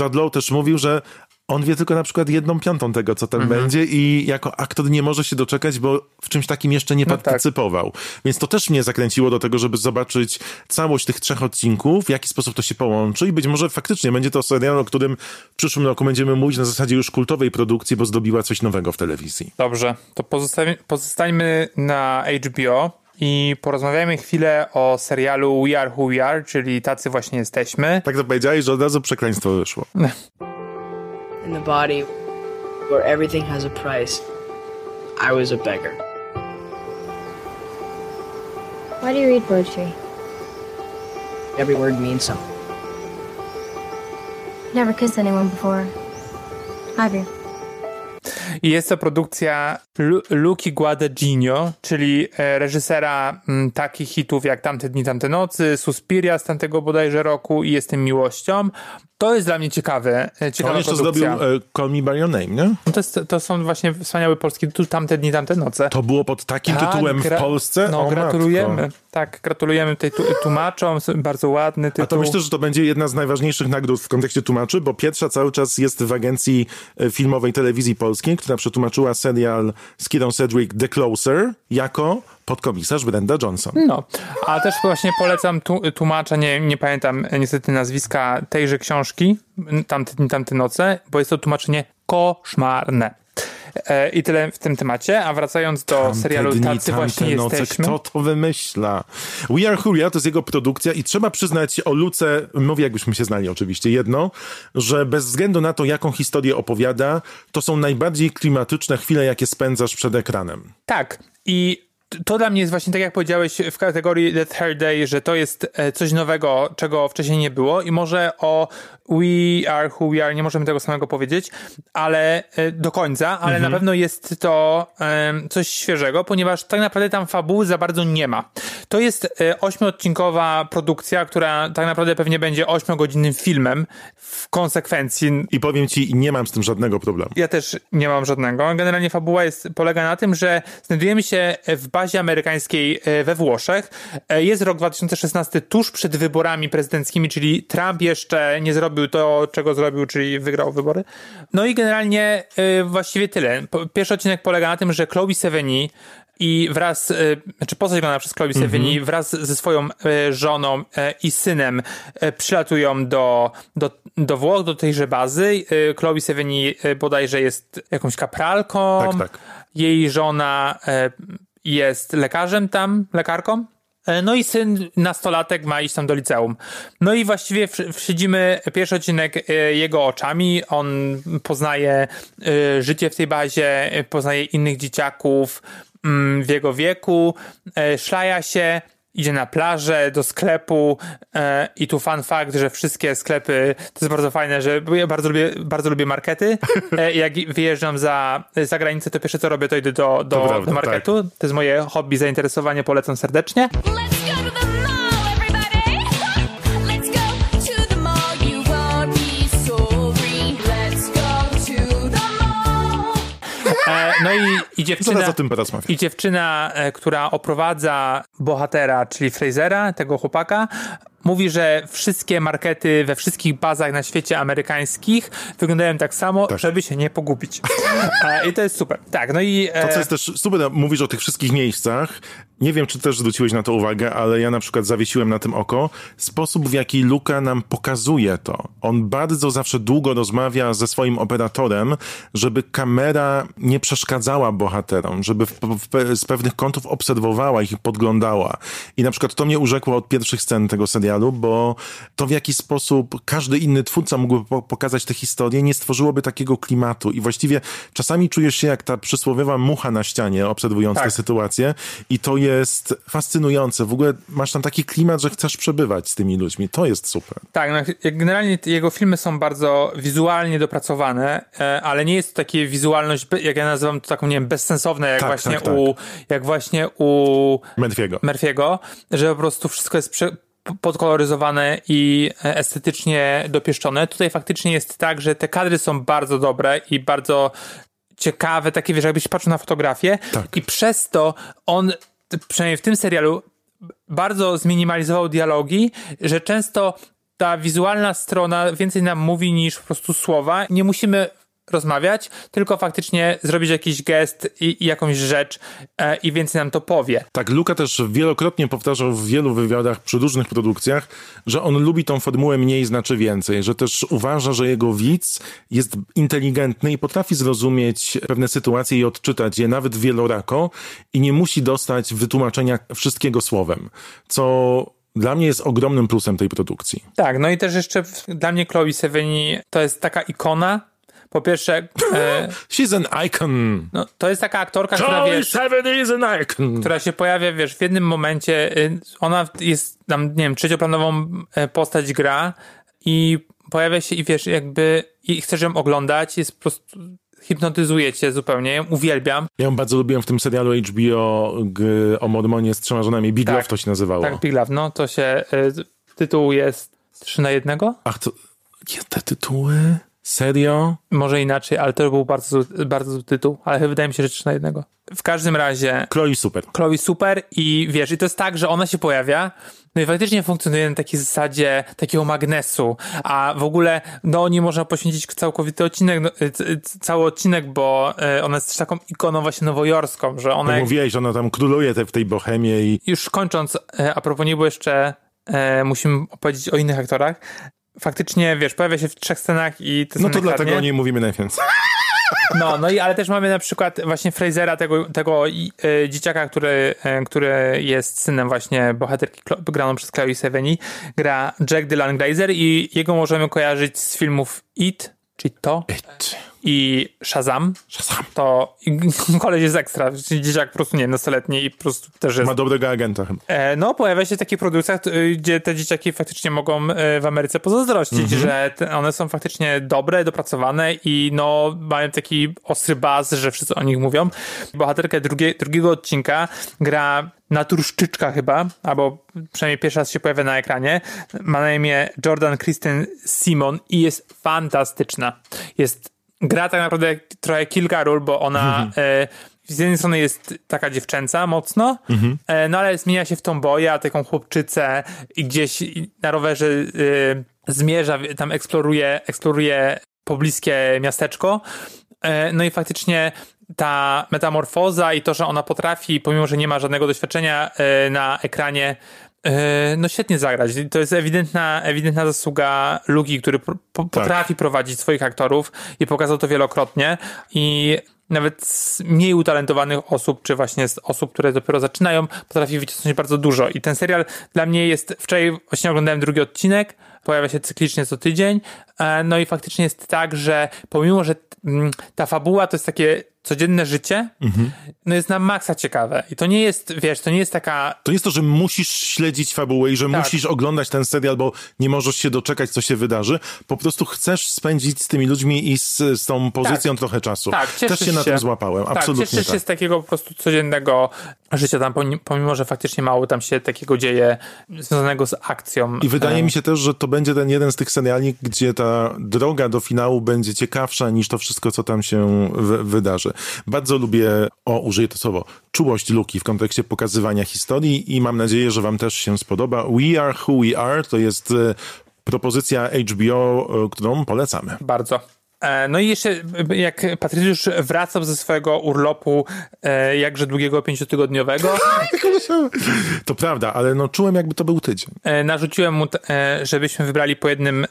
Judd Law też mówił, że on wie tylko na przykład jedną piątą tego, co tam Mhm. będzie i jako aktor nie może się doczekać, bo w czymś takim jeszcze nie No tak. partycypował. Więc to też mnie zakręciło do tego, żeby zobaczyć całość tych trzech odcinków, w jaki sposób to się połączy i być może faktycznie będzie to serial, o którym w przyszłym roku będziemy mówić na zasadzie już kultowej produkcji, bo zdobiła coś nowego w telewizji. Dobrze, to pozostańmy na HBO i porozmawiajmy chwilę o serialu We Are Who We Are, czyli tacy właśnie jesteśmy. Tak to powiedziałeś, że od razu przekleństwo wyszło. in the body where everything has a price, I was a beggar. Why do you read poetry? Every word means something. Never kissed anyone before. Have you? I jest to produkcja Lu- Luki Guadagnino, czyli e, reżysera m, takich hitów jak Tamte dni, tamte nocy, Suspiria z tamtego bodajże roku i Jestem miłością. To jest dla mnie ciekawe, e, ciekawa On jeszcze produkcja. zrobił e, Call Me By Your Name, nie? No to, jest, to są właśnie wspaniały polski tytuł Tamte dni, tamte noce. To było pod takim Tak, tytułem w Polsce? No, O, gratulujemy. matko. Tak, gratulujemy tutaj tu, tłumaczom. Bardzo ładny tytuł. A to myślę, że to będzie jedna z najważniejszych nagród w kontekście tłumaczy, bo pierwsza cały czas jest w agencji e, filmowej telewizji polskiej, która przetłumaczyła serial z Kirą Cedric The Closer jako podkomisarz Brenda Johnson. No, a też właśnie polecam tu, tłumacza, nie, nie pamiętam niestety nazwiska tejże książki, tamte dni, tamte noce, bo jest to tłumaczenie koszmarne. E, I tyle w tym temacie, a wracając do Tamte serialu dni, Tacy właśnie noce, jesteśmy. Kto to wymyśla? We Are Are to jest jego produkcja i trzeba przyznać o Luce, mówię jakbyśmy się znali oczywiście, jedno, że bez względu na to, jaką historię opowiada, to są najbardziej klimatyczne chwile, jakie spędzasz przed ekranem. Tak. I to dla mnie jest właśnie tak, jak powiedziałeś w kategorii The Third Day, że to jest e, coś nowego, czego wcześniej nie było i może o We Are Who We Are nie możemy tego samego powiedzieć, ale e, do końca, ale na pewno jest to em, coś świeżego, ponieważ tak naprawdę tam fabuły za bardzo nie ma. To jest e, ośmiodcinkowa produkcja, która tak naprawdę pewnie będzie ośmiogodzinnym filmem w konsekwencji. I powiem ci, nie mam z tym żadnego problemu. Ja też nie mam żadnego. Generalnie fabuła jest, polega na tym, że znajdujemy się w bazie amerykańskiej e, we Włoszech. Jest rok 2016 tuż przed wyborami prezydenckimi, czyli Trump jeszcze nie zrobił to, czego zrobił, czyli wygrał wybory. No i generalnie e, właściwie tyle. Pierwszy odcinek polega na tym, że Chloe Sevigny i wraz, e, znaczy postać grana przez Chloe Sevigny wraz ze swoją e, żoną e, i synem e, przylatują do, do, do Włoch, do tejże bazy. Chloe Sevigny e, bodajże jest jakąś kapralką. Tak, tak. Jej żona jest lekarzem tam, lekarką. E, No i syn, nastolatek, ma iść tam do liceum. No i właściwie w- śledzimy pierwszy odcinek e, jego oczami. On poznaje e, życie w tej bazie, poznaje innych dzieciaków mm, w jego wieku, szlaja się, idzie na plażę, do sklepu e, i tu fun fact, że wszystkie sklepy, to jest bardzo fajne, że bo ja bardzo lubię, bardzo lubię markety. E, jak wyjeżdżam za, za granicę, to pierwsze co robię, to idę do, do, prawda, do marketu. To jest moje hobby, zainteresowanie, polecam serdecznie. No i, i dziewczyna... Zaraz o tym porozmawiam. I dziewczyna, e, która oprowadza bohatera, czyli Frasera, tego chłopaka, mówi, że wszystkie markety we wszystkich bazach na świecie amerykańskich wyglądają tak samo, żeby się nie pogubić. I to jest super. Tak, no i... e, To, co jest też super, mówisz o tych wszystkich miejscach. Nie wiem, czy też zwróciłeś na to uwagę, ale ja na przykład zawiesiłem na tym oko. Sposób, w jaki Luka nam pokazuje to. On bardzo zawsze długo rozmawia ze swoim operatorem, żeby kamera nie przeszkadzała bohaterom, żeby w, w, z pewnych kątów obserwowała ich i podglądała. I na przykład to mnie urzekło od pierwszych scen tego serialu, bo to w jaki sposób każdy inny twórca mógłby po pokazać tę historię, nie stworzyłoby takiego klimatu. I właściwie czasami czujesz się jak ta przysłowiowa mucha na ścianie, obserwując Tak. tę sytuację. I to jest fascynujące. W ogóle masz tam taki klimat, że chcesz przebywać z tymi ludźmi. To jest super. Tak, no, generalnie jego filmy są bardzo wizualnie dopracowane, e, ale nie jest to takie wizualność, jak ja nazywam taką, nie wiem, bezsensowne, jak Tak, właśnie tak, tak. u, jak właśnie u Murphy'ego. Murphy'ego, że po prostu wszystko jest prze, podkoloryzowane i estetycznie dopieszczone. Tutaj faktycznie jest tak, że te kadry są bardzo dobre i bardzo ciekawe, takie wiesz, jakbyś patrzył na fotografię Tak. i przez to on, przynajmniej w tym serialu, bardzo zminimalizował dialogi, że często ta wizualna strona więcej nam mówi niż po prostu słowa. Nie musimy rozmawiać, tylko faktycznie zrobić jakiś gest i, i jakąś rzecz e, i więcej nam to powie. Tak, Luka też wielokrotnie powtarzał w wielu wywiadach przy różnych produkcjach, że on lubi tą formułę mniej znaczy więcej, że też uważa, że jego widz jest inteligentny i potrafi zrozumieć pewne sytuacje i odczytać je nawet wielorako i nie musi dostać wytłumaczenia wszystkiego słowem, co dla mnie jest ogromnym plusem tej produkcji. Tak, no i też jeszcze dla mnie Chloe Sevigny to jest taka ikona. Po pierwsze, e, She's an icon. no, to jest taka aktorka, która Chloe wiesz, Sevigny is an icon. która się pojawia, wiesz, w jednym momencie, y, ona jest tam, nie wiem, trzecioplanową e, postać gra i pojawia się i wiesz, jakby i chcesz ją oglądać, jest po prostu hipnotyzuje cię zupełnie, ją uwielbiam. Ja ją bardzo lubiłem w tym serialu HBO g- o Mormonie z trzema żonami. Big Tak. Love to się nazywało. Tak, Big Love, no to się, y, tytuł jest 3 na jednego? Ach, to... Ja, te tytuły? Serio? Może inaczej, ale to był bardzo, bardzo zły tytuł, ale wydaje mi się, że 3 na jednego. W każdym razie Chloe super. Chloe super i wiesz, i to jest tak, że ona się pojawia, no i faktycznie funkcjonuje na takiej zasadzie takiego magnesu, a w ogóle do niej można poświęcić całkowity odcinek, no, cały odcinek, bo y, ona jest też taką ikoną właśnie nowojorską, że ona Jak jak, mówiłeś, że ona tam króluje te, w tej bohemie i już kończąc, e, a propos nie było jeszcze, e, musimy opowiedzieć o innych aktorach. Faktycznie, wiesz, pojawia się w trzech scenach i to no to dlatego o niej mówimy najwięcej. No, no i ale też mamy na przykład właśnie Frasera, tego, tego e, dzieciaka, który, e, który jest synem właśnie bohaterki Klo- graną przez Chloe Sevigny. Gra Jack Dylan Glazer i jego możemy kojarzyć z filmów It, czyli to, i Shazam. Shazam. To koleś jest ekstra, dzieciak po prostu nie, nastoletni i po prostu też jest Ma dobrego agenta chyba. E, No, pojawia się w takich produkcjach, t- gdzie te dzieciaki faktycznie mogą e, w Ameryce pozazdrościć, Mhm. że te, one są faktycznie dobre, dopracowane i no, mają taki ostry baz, że wszyscy o nich mówią. Bohaterkę drugie, drugiego odcinka gra naturszczyczka chyba, albo przynajmniej pierwszy raz się pojawia na ekranie. Ma na imię Jordan Kristen Simon i jest fantastyczna. Jest gra tak naprawdę trochę kilka ról, bo ona e, z jednej strony jest taka dziewczęca mocno, e, no ale zmienia się w tą boja, taką chłopczycę i gdzieś na rowerze e, zmierza, tam eksploruje, eksploruje pobliskie miasteczko. E, no i faktycznie ta metamorfoza i to, że ona potrafi, pomimo, że nie ma żadnego doświadczenia e, na ekranie, no świetnie zagrać. To jest ewidentna, ewidentna zasługa Luki, który po, po, potrafi prowadzić swoich aktorów i pokazał to wielokrotnie. I nawet z mniej utalentowanych osób, czy właśnie z osób, które dopiero zaczynają, potrafi wycisnąć bardzo dużo. I ten serial dla mnie jest, wczoraj właśnie oglądałem drugi odcinek, pojawia się cyklicznie co tydzień, e, no i faktycznie jest tak, że pomimo, że mm, ta fabuła to jest takie codzienne życie, Mhm. no jest na maksa ciekawe. I to nie jest, wiesz, to nie jest taka To nie jest to, że musisz śledzić fabułę i że Tak. musisz oglądać ten serial, bo nie możesz się doczekać, co się wydarzy. Po prostu chcesz spędzić z tymi ludźmi i z, z tą pozycją trochę czasu. Tak, Też się na tym złapałem. Tak, Absolutnie cieszysz się tak. z takiego po prostu codziennego życia tam, pomimo- że faktycznie mało tam się takiego dzieje związanego z akcją. I wydaje mi się też, że to będzie ten jeden z tych seriali, gdzie ta droga do finału będzie ciekawsza niż to wszystko, co tam się wy- Bardzo lubię, o, użyję to słowo, czułość Luki w kontekście pokazywania historii i mam nadzieję, że wam też się spodoba. We Are Who We Are to jest e, propozycja HBO, e, którą polecamy. Bardzo. E, No i jeszcze, jak Patrycjusz wracał ze swojego urlopu, e, jakże długiego, pięciotygodniowego, To prawda, ale no czułem jakby to był tydzień. e, narzuciłem mu, e, żebyśmy wybrali po jednym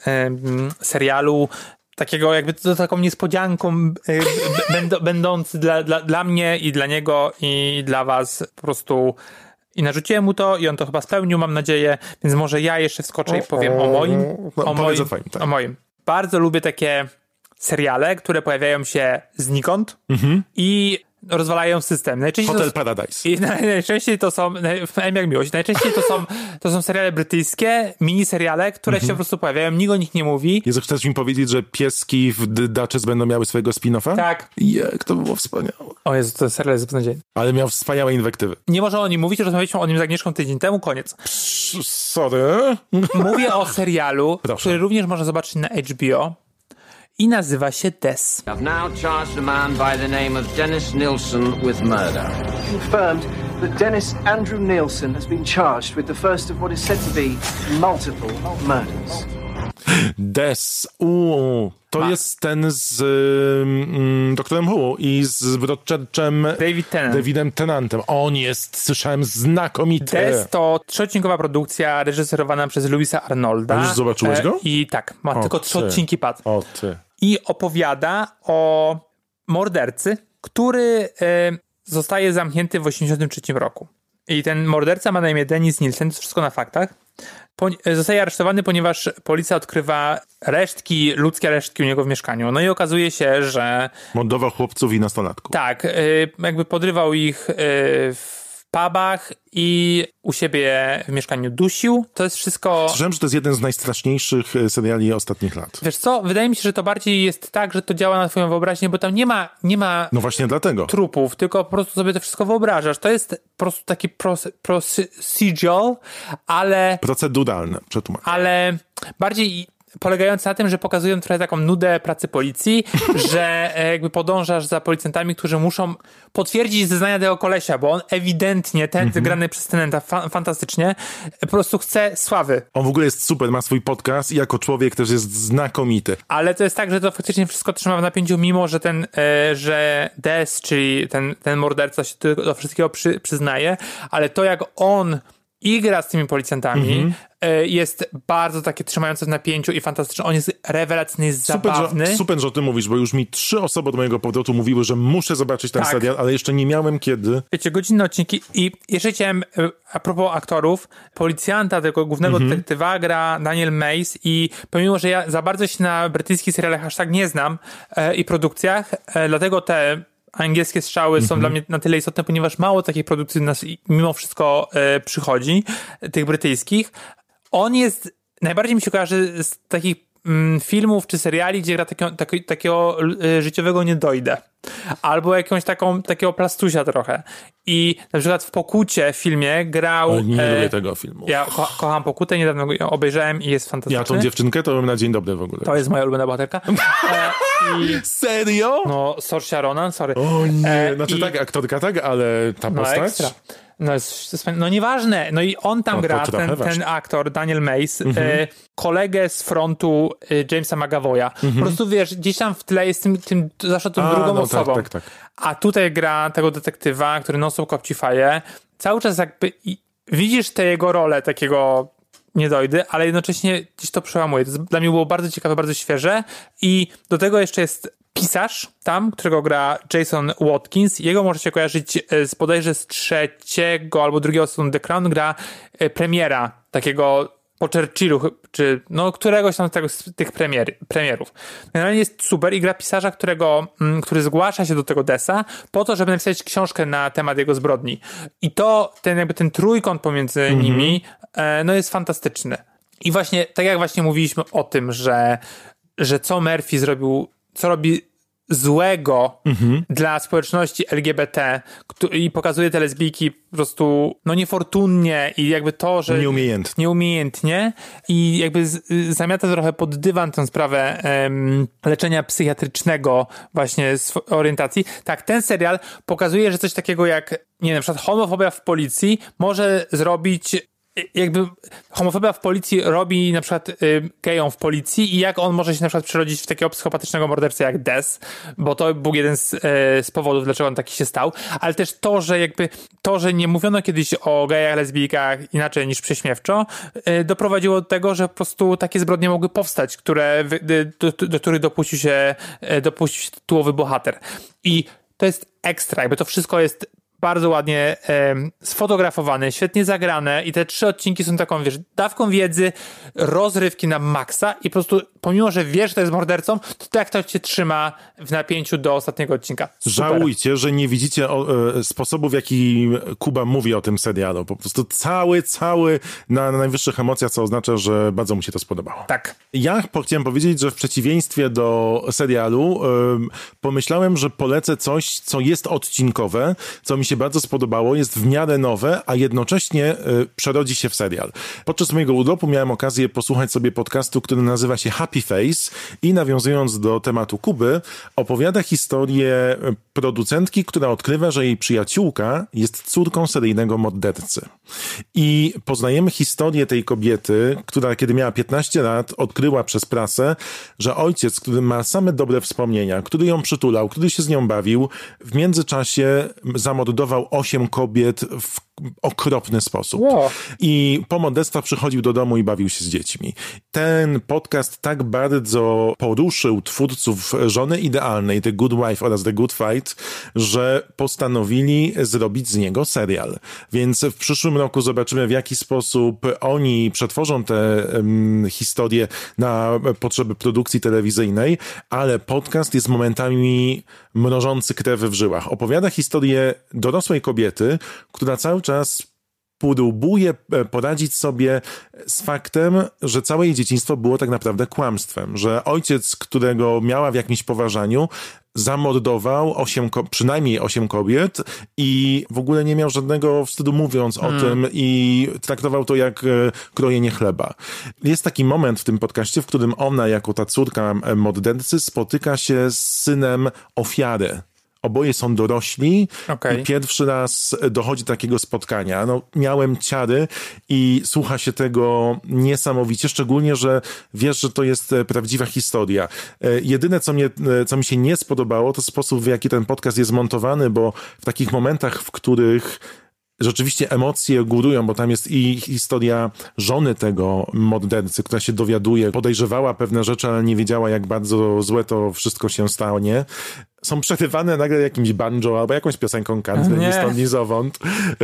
serialu, takiego jakby to taką niespodzianką e, b- będo, będący dla, dla, dla mnie i dla niego i dla was po prostu i narzuciłem mu to i on to chyba spełnił, mam nadzieję, więc może ja jeszcze wskoczę i powiem o moim. No, O moim, tak. o moim. Bardzo lubię takie seriale, które pojawiają się znikąd i rozwalają system. Najczęściej. Hotel to, Paradise. i naj- najczęściej to są, naj- jak miłość, najczęściej to są, to są seriale brytyjskie, miniseriale, które Mhm. się po prostu pojawiają, nikt o nich nie mówi. Jezu, chcesz mi powiedzieć, że pieski w D- Duchess będą miały swojego spin-offa? Tak. Jak to było wspaniałe. O Jezu, ten serial jest beznadziejny. Ale miał wspaniałe inwektywy. Nie można o nim mówić, rozmawialiśmy o nim z Agnieszką tydzień temu, koniec. Sorry. Mówię o serialu, Proszę. który również można zobaczyć na HBO i nazywa się Des. I've now charged a man by the name of Dennis Nilsson with murder. Confirmed that Dennis Andrew Nielsen has been charged with the first of what is said to be multiple murders. Des. Uuu. To jest ten z mm, doktorem Who i z Broadchurchem David Tennant. Davidem Tennantem. On jest, słyszałem, znakomity. Des to trzyodcinkowa produkcja reżyserowana przez Louisa Arnolda. A już zobaczyłeś go? I tak, ma O, tylko trzy odcinki pad. O ty. I opowiada o mordercy, który e, zostaje zamknięty w 1983 roku. I ten morderca ma na imię Denis Nielsen, to wszystko na faktach. E, zostaje aresztowany, ponieważ policja odkrywa resztki, ludzkie resztki u niego w mieszkaniu. No i okazuje się, że Mordował chłopców i nastolatków. tak, y, jakby podrywał ich w pubach i u siebie w mieszkaniu dusił. To jest wszystko... Słyszałem, że to jest jeden z najstraszniejszych e, seriali ostatnich lat. Wiesz co, wydaje mi się, że to bardziej jest tak, że to działa na twoją wyobraźnię, bo tam nie ma, nie ma No właśnie dlatego. trupów, tylko po prostu sobie to wszystko wyobrażasz. To jest po prostu taki procedural, ale Proceduralne, przetłumacz. ale bardziej polegający na tym, że pokazują trochę taką nudę pracy policji, że e, jakby podążasz za policjantami, którzy muszą potwierdzić zeznania tego kolesia, bo on ewidentnie, ten Mhm. grany przez Tenenta fa- fantastycznie, po prostu chce sławy. On w ogóle jest super, ma swój podcast i jako człowiek też jest znakomity. Ale to jest tak, że to faktycznie wszystko trzyma w napięciu, mimo że ten, e, że Des, czyli ten, ten morderca się do, do wszystkiego przy, przyznaje, ale to jak on igra z tymi policjantami Mhm. e, jest bardzo takie trzymające w napięciu i fantastyczne. On jest rewelacyjny, jest Super zabawny. że, super, że o tym mówisz, bo już mi trzy osoby od mojego powrotu mówiły, że muszę zobaczyć ten Tak. serial, ale jeszcze nie miałem kiedy. Wiecie, godzinne odcinki i jeszcze chciałem, e, a propos aktorów, policjanta, tego głównego Mhm. detektywa gra Daniel Mays i pomimo, że ja za bardzo się na brytyjskich serialach aż tak nie znam e, i produkcjach, e, dlatego te angielskie strzały są Mhm. dla mnie na tyle istotne, ponieważ mało takich produkcji nas mimo wszystko e, przychodzi, tych brytyjskich. On jest, najbardziej mi się kojarzy z takich mm, filmów czy seriali, gdzie gra takiego, taki, takiego e, życiowego niedojdę. Albo jakąś taką, takiego plastusia trochę. I na przykład w Pokucie w filmie grał... Nie e, lubię tego filmu. Ja ko kocham Pokutę, niedawno ją obejrzałem i jest fantastyczny. Ja tą dziewczynkę to bym na dzień dobry w ogóle. To jest moja ulubiona bohaterka. E, i, Serio? no, Saoirse Ronan, sorry. O nie, E, znaczy i- tak, aktorka tak, ale ta No postać? ekstra. No, no nieważne. No i on tam No gra, ten, ten aktor, Daniel Mays, Mhm. e, kolegę z frontu e, Jamesa McAvoya. Po prostu wiesz, gdzieś tam w tle jest tym, tym zawsze tą Mhm. A, drugą no tak, osobą. tak, tak. A tutaj gra tego detektywa, który non-stop kopci faję. Cały czas jakby widzisz tę jego rolę takiego niedojdy, ale jednocześnie gdzieś to przełamuje. To dla mnie było bardzo ciekawe, bardzo świeże i do tego jeszcze jest pisarz tam, którego gra Jason Watkins. Jego możecie kojarzyć e, z bodajże z trzeciego albo drugiego sezonu The Crown. Gra e, premiera takiego po Churchillu, czy no któregoś tam z, tego, z tych premier, premierów. Generalnie jest super i gra pisarza, którego, mm, który zgłasza się do tego Desa po to, żeby napisać książkę na temat jego zbrodni. I to, ten jakby ten trójkąt pomiędzy Mhm. nimi, e, no jest fantastyczny. I właśnie, tak jak właśnie mówiliśmy o tym, że, że co Murphy zrobił, co robi złego Mhm. dla społeczności LGBT i pokazuje te lesbijki po prostu no niefortunnie i jakby to, że Nieumiejętnie. nieumiejętnie i jakby z, zamiata trochę pod dywan tę sprawę em, leczenia psychiatrycznego właśnie z orientacji. Tak, ten serial pokazuje, że coś takiego jak, nie wiem, na przykład homofobia w policji może zrobić jakby homofobia w policji robi na przykład y, gejom w policji i jak on może się na przykład przerodzić w takiego psychopatycznego mordercę jak Des, bo to był jeden z, y, z powodów, dlaczego on taki się stał, ale też to, że jakby to, że nie mówiono kiedyś o gejach, lesbijkach inaczej niż prześmiewczo, y, doprowadziło do tego, że po prostu takie zbrodnie mogły powstać, które, wy- do, do, do których dopuścił się, y, dopuścił się tytułowy bohater. I to jest ekstra, jakby to wszystko jest bardzo ładnie sfotografowane, świetnie zagrane i te trzy odcinki są taką, wiesz, dawką wiedzy, rozrywki na maksa i po prostu, pomimo, że wiesz, że to jest mordercą, to tak to cię trzyma w napięciu do ostatniego odcinka. Super. Żałujcie, że nie widzicie o, e, sposobu, w jaki Kuba mówi o tym serialu. Po prostu cały, cały na, na najwyższych emocjach, co oznacza, że bardzo mu się to spodobało. Tak. Ja chciałem powiedzieć, że w przeciwieństwie do serialu em, pomyślałem, że polecę coś, co jest odcinkowe, co mi się bardzo spodobało, jest w miarę nowe, a jednocześnie e, przerodzi się w serial. Podczas mojego urlopu miałem okazję posłuchać sobie podcastu, który nazywa się Happy Face i nawiązując do tematu Kuby, opowiada historię e, producentki, która odkrywa, że jej przyjaciółka jest córką seryjnego mordercy. I poznajemy historię tej kobiety, która kiedy miała 15 lat, odkryła przez prasę, że ojciec, który ma same dobre wspomnienia, który ją przytulał, który się z nią bawił, w międzyczasie zamordował 8 kobiet w okropny sposób. Wow. I po morderstwach przychodził do domu i bawił się z dziećmi. Ten podcast tak bardzo poruszył twórców Żony Idealnej, The Good Wife oraz The Good Fight, że postanowili zrobić z niego serial. Więc w przyszłym roku zobaczymy, w jaki sposób oni przetworzą tę um, historię na potrzeby produkcji telewizyjnej, ale podcast jest momentami mrożący krew w żyłach. Opowiada historię dorosłej kobiety, która cały czas próbuje e, poradzić sobie z faktem, że całe jej dzieciństwo było tak naprawdę kłamstwem, że ojciec, którego miała w jakimś poważaniu, zamordował osiem, przynajmniej osiem kobiet i w ogóle nie miał żadnego wstydu mówiąc o tym i traktował to jak e, krojenie chleba. Jest taki moment w tym podcaście, w którym ona, jako ta córka e, mordercy, spotyka się z synem ofiary. Oboje są dorośli Okej. i pierwszy raz dochodzi do takiego spotkania. No, miałem ciary i słucha się tego niesamowicie, szczególnie, że wiesz, że to jest e, prawdziwa historia. E, Jedyne, co, mnie, e, co mi się nie spodobało, to sposób, w jaki ten podcast jest montowany, bo w takich momentach, w których rzeczywiście emocje górują, bo tam jest i historia żony tego mordercy, która się dowiaduje, podejrzewała pewne rzeczy, ale nie wiedziała, jak bardzo złe to wszystko się stanie. Są przerywane nagle jakimś banjo albo jakąś piosenką country, Nie. ni stąd, ni zowąd,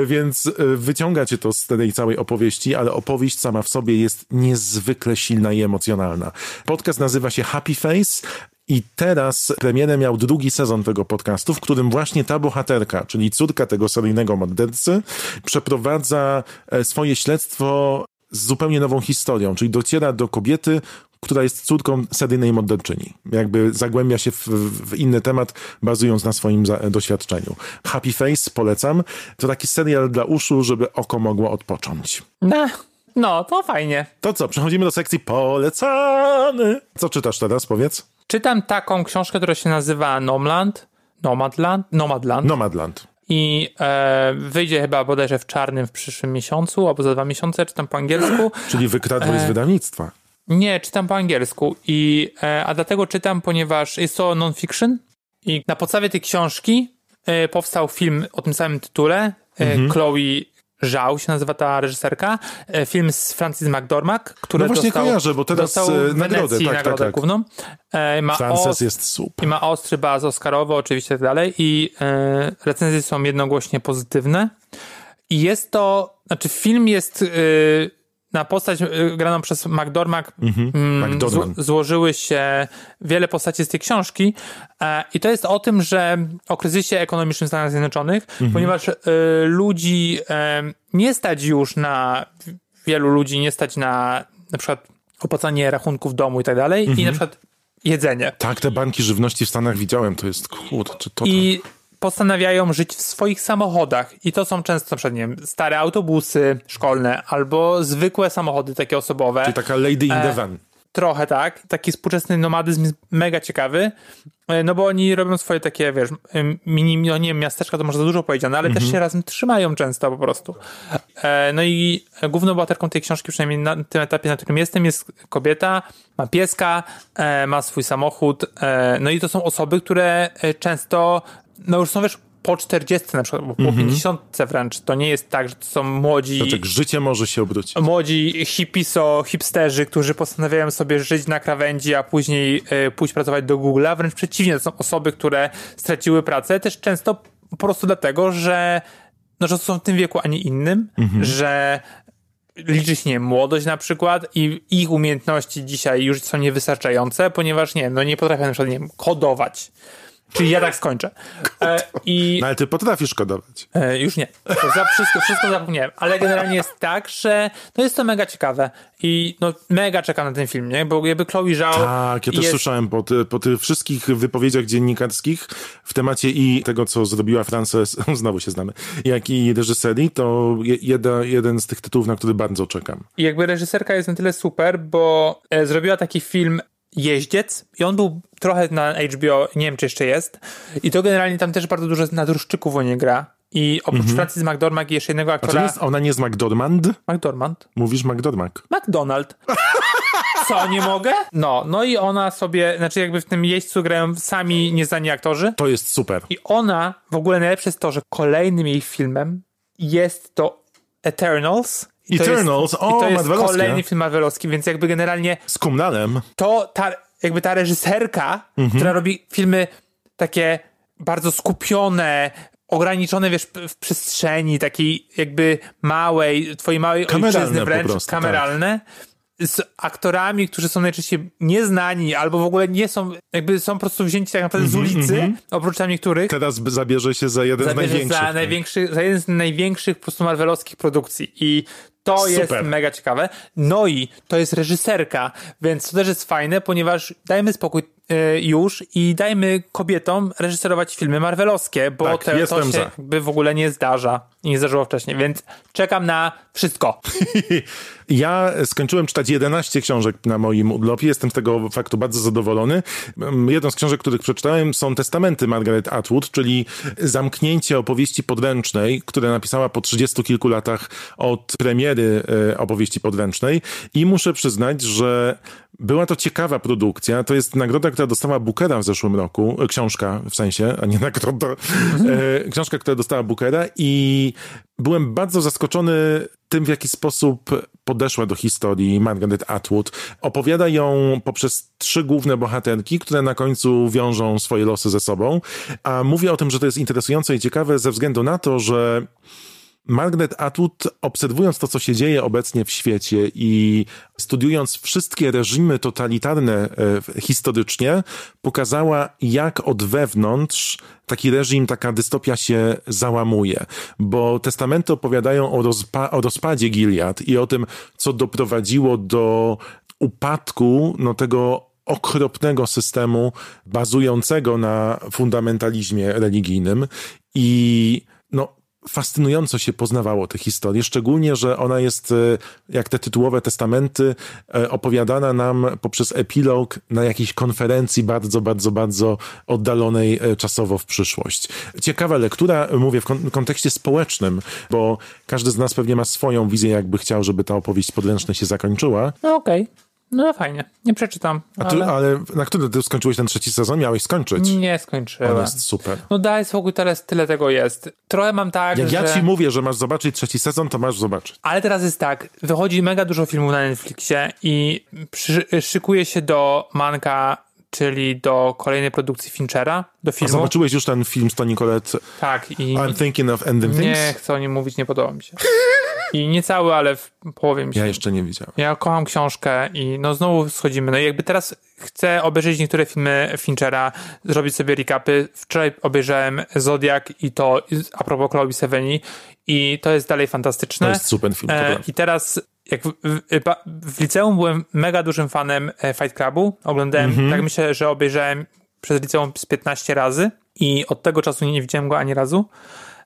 więc y, wyciąga cię to z tej całej opowieści, ale opowieść sama w sobie jest niezwykle silna i emocjonalna. Podcast nazywa się Happy Face i teraz premierę miał drugi sezon tego podcastu, w którym właśnie ta bohaterka, czyli córka tego seryjnego mordercy, przeprowadza e, swoje śledztwo z zupełnie nową historią, czyli dociera do kobiety, która jest córką seryjnej morderczyni. Jakby zagłębia się w, w inny temat, bazując na swoim doświadczeniu. Happy Face polecam. To taki serial dla uszu, żeby oko mogło odpocząć. No, no, to fajnie. To co, przechodzimy do sekcji polecany. Co czytasz teraz, powiedz? Czytam taką książkę, która się nazywa Nomland. Nomadland? Nomadland. Nomadland. I e, wyjdzie chyba bodajże w czarnym w przyszłym miesiącu, albo za dwa miesiące, czytam po angielsku. Czyli wykradłeś z E, wydawnictwa. Nie, czytam po angielsku. I, e, a dlatego czytam, ponieważ jest to non-fiction i na podstawie tej książki e, powstał film o tym samym tytule. E, Mhm. Chloe Żał się nazywa ta reżyserka. E, Film z Francis McDormand, który No właśnie dostał, kojarzę, bo teraz, dostał e, nagrodę, Wenecji tak, tak, nagrodę tak. główną. E, Ma Frances os- jest super. I ma ostry baz oscarowy oczywiście tak dalej i e, recenzje są jednogłośnie pozytywne. I jest to, znaczy film jest na postać e, graną przez McDormand Mhm. mm, zło- złożyły się wiele postaci z tej książki e, i to jest o tym, że o kryzysie ekonomicznym w Stanach Zjednoczonych, Mhm. ponieważ e, ludzi e, nie stać już na, wielu ludzi nie stać na na przykład opłacanie rachunków domu i tak dalej i Mhm. na przykład jedzenie. Tak, te banki żywności w Stanach widziałem, to jest kurczę, to I postanawiają żyć w swoich samochodach. I to są często, na przykład, nie wiem, stare autobusy szkolne albo zwykłe samochody takie osobowe. Czyli taka lady in the E, van. Trochę tak. Taki współczesny nomadyzm jest mega ciekawy. E, No bo oni robią swoje takie, wiesz, mini, no nie wiem, miasteczka to może za dużo powiedziane, ale Mhm. też się razem trzymają często po prostu. E, No i główną bohaterką tej książki, przynajmniej na tym etapie, na którym jestem, jest kobieta, ma pieska, ma swój samochód. No i to są osoby, które często, no już są, wiesz, po 40 na przykład, po Mhm. 50 wręcz. To nie jest tak, że to są młodzi To tak życie może się obrócić. młodzi hippiso, hipsterzy, którzy postanawiają sobie żyć na krawędzi, a później e, pójść pracować do Google'a. Wręcz przeciwnie, to są osoby, które straciły pracę, też często po prostu dlatego, że, no, że są w tym wieku, a nie innym, Mhm. że liczy się, nie młodość na przykład i ich umiejętności dzisiaj już są niewystarczające, ponieważ, nie no nie potrafią na przykład, nie wiem, kodować. Czyli ja tak skończę. E, I No ale ty potrafisz kodować. E, już nie. To za wszystko, wszystko zapomniałem. Ale generalnie jest tak, że no jest to mega ciekawe. I no mega czekam na ten film, nie? Bo jakby Chloe Zhao Tak, ja też jest, słyszałem po, ty, po tych wszystkich wypowiedziach dziennikarskich w temacie i tego, co zrobiła Frances, znowu się znamy, jak i reżyserii, to je- jeda, jeden z tych tytułów, na który bardzo czekam. I jakby reżyserka jest na tyle super, bo e, zrobiła taki film Jeździec i on był trochę na HBO, nie wiem czy jeszcze jest. I to generalnie tam też bardzo dużo nadruszczyków o nie gra. I oprócz Mhm. Francis McDormand i jeszcze jednego A to aktora... jest, ona nie jest McDormand? McDormand? Mówisz McDormand. McDonald. Co, nie mogę? No, no i ona sobie, znaczy jakby w tym jeźdźcu grają sami nieznani aktorzy. To jest super. I ona, w ogóle najlepsze jest to, że kolejnym jej filmem jest to Eternals. I to Eternals? jest, O, i to jest marvelowskie. kolejny film Marvelowski, więc jakby generalnie Z Kumlalem. to ta, jakby ta reżyserka, Mhm. która robi filmy takie bardzo skupione, ograniczone, wiesz, w przestrzeni, takiej jakby małej, twojej małej Kameralne ojczyzny wręcz, prostu, tak. Z aktorami, którzy są najczęściej nieznani, albo w ogóle nie są, jakby są po prostu wzięci tak naprawdę z Mhm, ulicy, mhm. oprócz tam niektórych. Teraz zabierze się za jeden z Zabierze największych. za, tak. największy, za jeden z największych po prostu marvelowskich produkcji i to Super. jest mega ciekawe. No i to jest reżyserka, więc to też jest fajne, ponieważ dajmy spokój już i dajmy kobietom reżyserować filmy marvelowskie, bo Tak, te, to się za. jakby w ogóle nie zdarza i nie zdarzyło wcześniej, więc czekam na wszystko. Ja skończyłem czytać 11 książek na moim urlopie. Jestem z tego faktu bardzo zadowolony. Mm, Jedną z książek, których przeczytałem, są Testamenty Margaret Atwood, czyli zamknięcie opowieści podręcznej, które napisała po 30 kilku latach od premiery e, opowieści podręcznej. I muszę przyznać, że była to ciekawa produkcja. To jest nagroda, która dostała Bookera w zeszłym roku. E, Książka w sensie, a nie nagroda. E, Książka, która dostała Bookera i byłem bardzo zaskoczony tym, w jaki sposób podeszła do historii Margaret Atwood. Opowiada ją poprzez trzy główne bohaterki, które na końcu wiążą swoje losy ze sobą. A mówię o tym, że to jest interesujące i ciekawe ze względu na to, że Margaret Atwood, obserwując to, co się dzieje obecnie w świecie i studiując wszystkie reżimy totalitarne e, historycznie, pokazała, jak od wewnątrz taki reżim, taka dystopia się załamuje. Bo testamenty opowiadają o, rozpa- o rozpadzie Gilead i o tym, co doprowadziło do upadku no, tego okropnego systemu bazującego na fundamentalizmie religijnym i no, fascynująco się poznawało tę historię, szczególnie, że ona jest, e, jak te tytułowe testamenty, e, opowiadana nam poprzez epilog na jakiejś konferencji bardzo, bardzo, bardzo oddalonej e, czasowo w przyszłość. Ciekawa lektura, mówię w kon- kontekście społecznym, bo każdy z nas pewnie ma swoją wizję, jakby chciał, żeby ta opowieść podręczna się zakończyła. No okej. No fajnie, nie przeczytam. A ty, ale... ale na który ty skończyłeś ten trzeci sezon? Miałeś skończyć? Nie skończyłem. On jest super. No daj spokój, teraz tyle tego jest. Trochę mam tak, Jak że... ja ci mówię, że masz zobaczyć trzeci sezon, to masz zobaczyć. Ale teraz jest tak, wychodzi mega dużo filmów na Netflixie i przy, szykuje się do Manka, czyli do kolejnej produkcji Finchera, do filmu. A zobaczyłeś już ten film z Toni Collette? Tak. I I'm thinking of ending things? Nie chcę o nim mówić, nie podoba mi się. I nie cały, ale w połowie mi się. Ja jeszcze nie widziałem. Ja kocham książkę i no znowu schodzimy. No i jakby teraz chcę obejrzeć niektóre filmy Finchera, zrobić sobie recapy. Wczoraj obejrzałem Zodiak i to a propos Chloe Sevigny i to jest dalej fantastyczne. To jest super film. E, I teraz jak w, w, w, liceum byłem mega dużym fanem e, Fight Clubu. Oglądałem, Mhm. tak myślę, że obejrzałem przez liceum z 15 razy i od tego czasu nie widziałem go ani razu.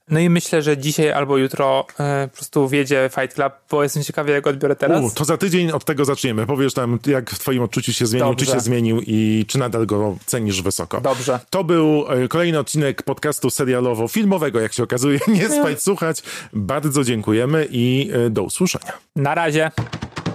No i myślę, że dzisiaj albo jutro e, po prostu wjedzie Fight Club, bo jestem ciekawy, jak odbiorę teraz. U, to za tydzień od tego zaczniemy. Powiesz tam, jak w twoim odczuciu się zmienił, Dobrze. czy się zmienił i czy nadal go cenisz wysoko. Dobrze. To był e, kolejny odcinek podcastu serialowo-filmowego, jak się okazuje. Nie spać, słuchać. Bardzo dziękujemy i e, do usłyszenia. Na razie.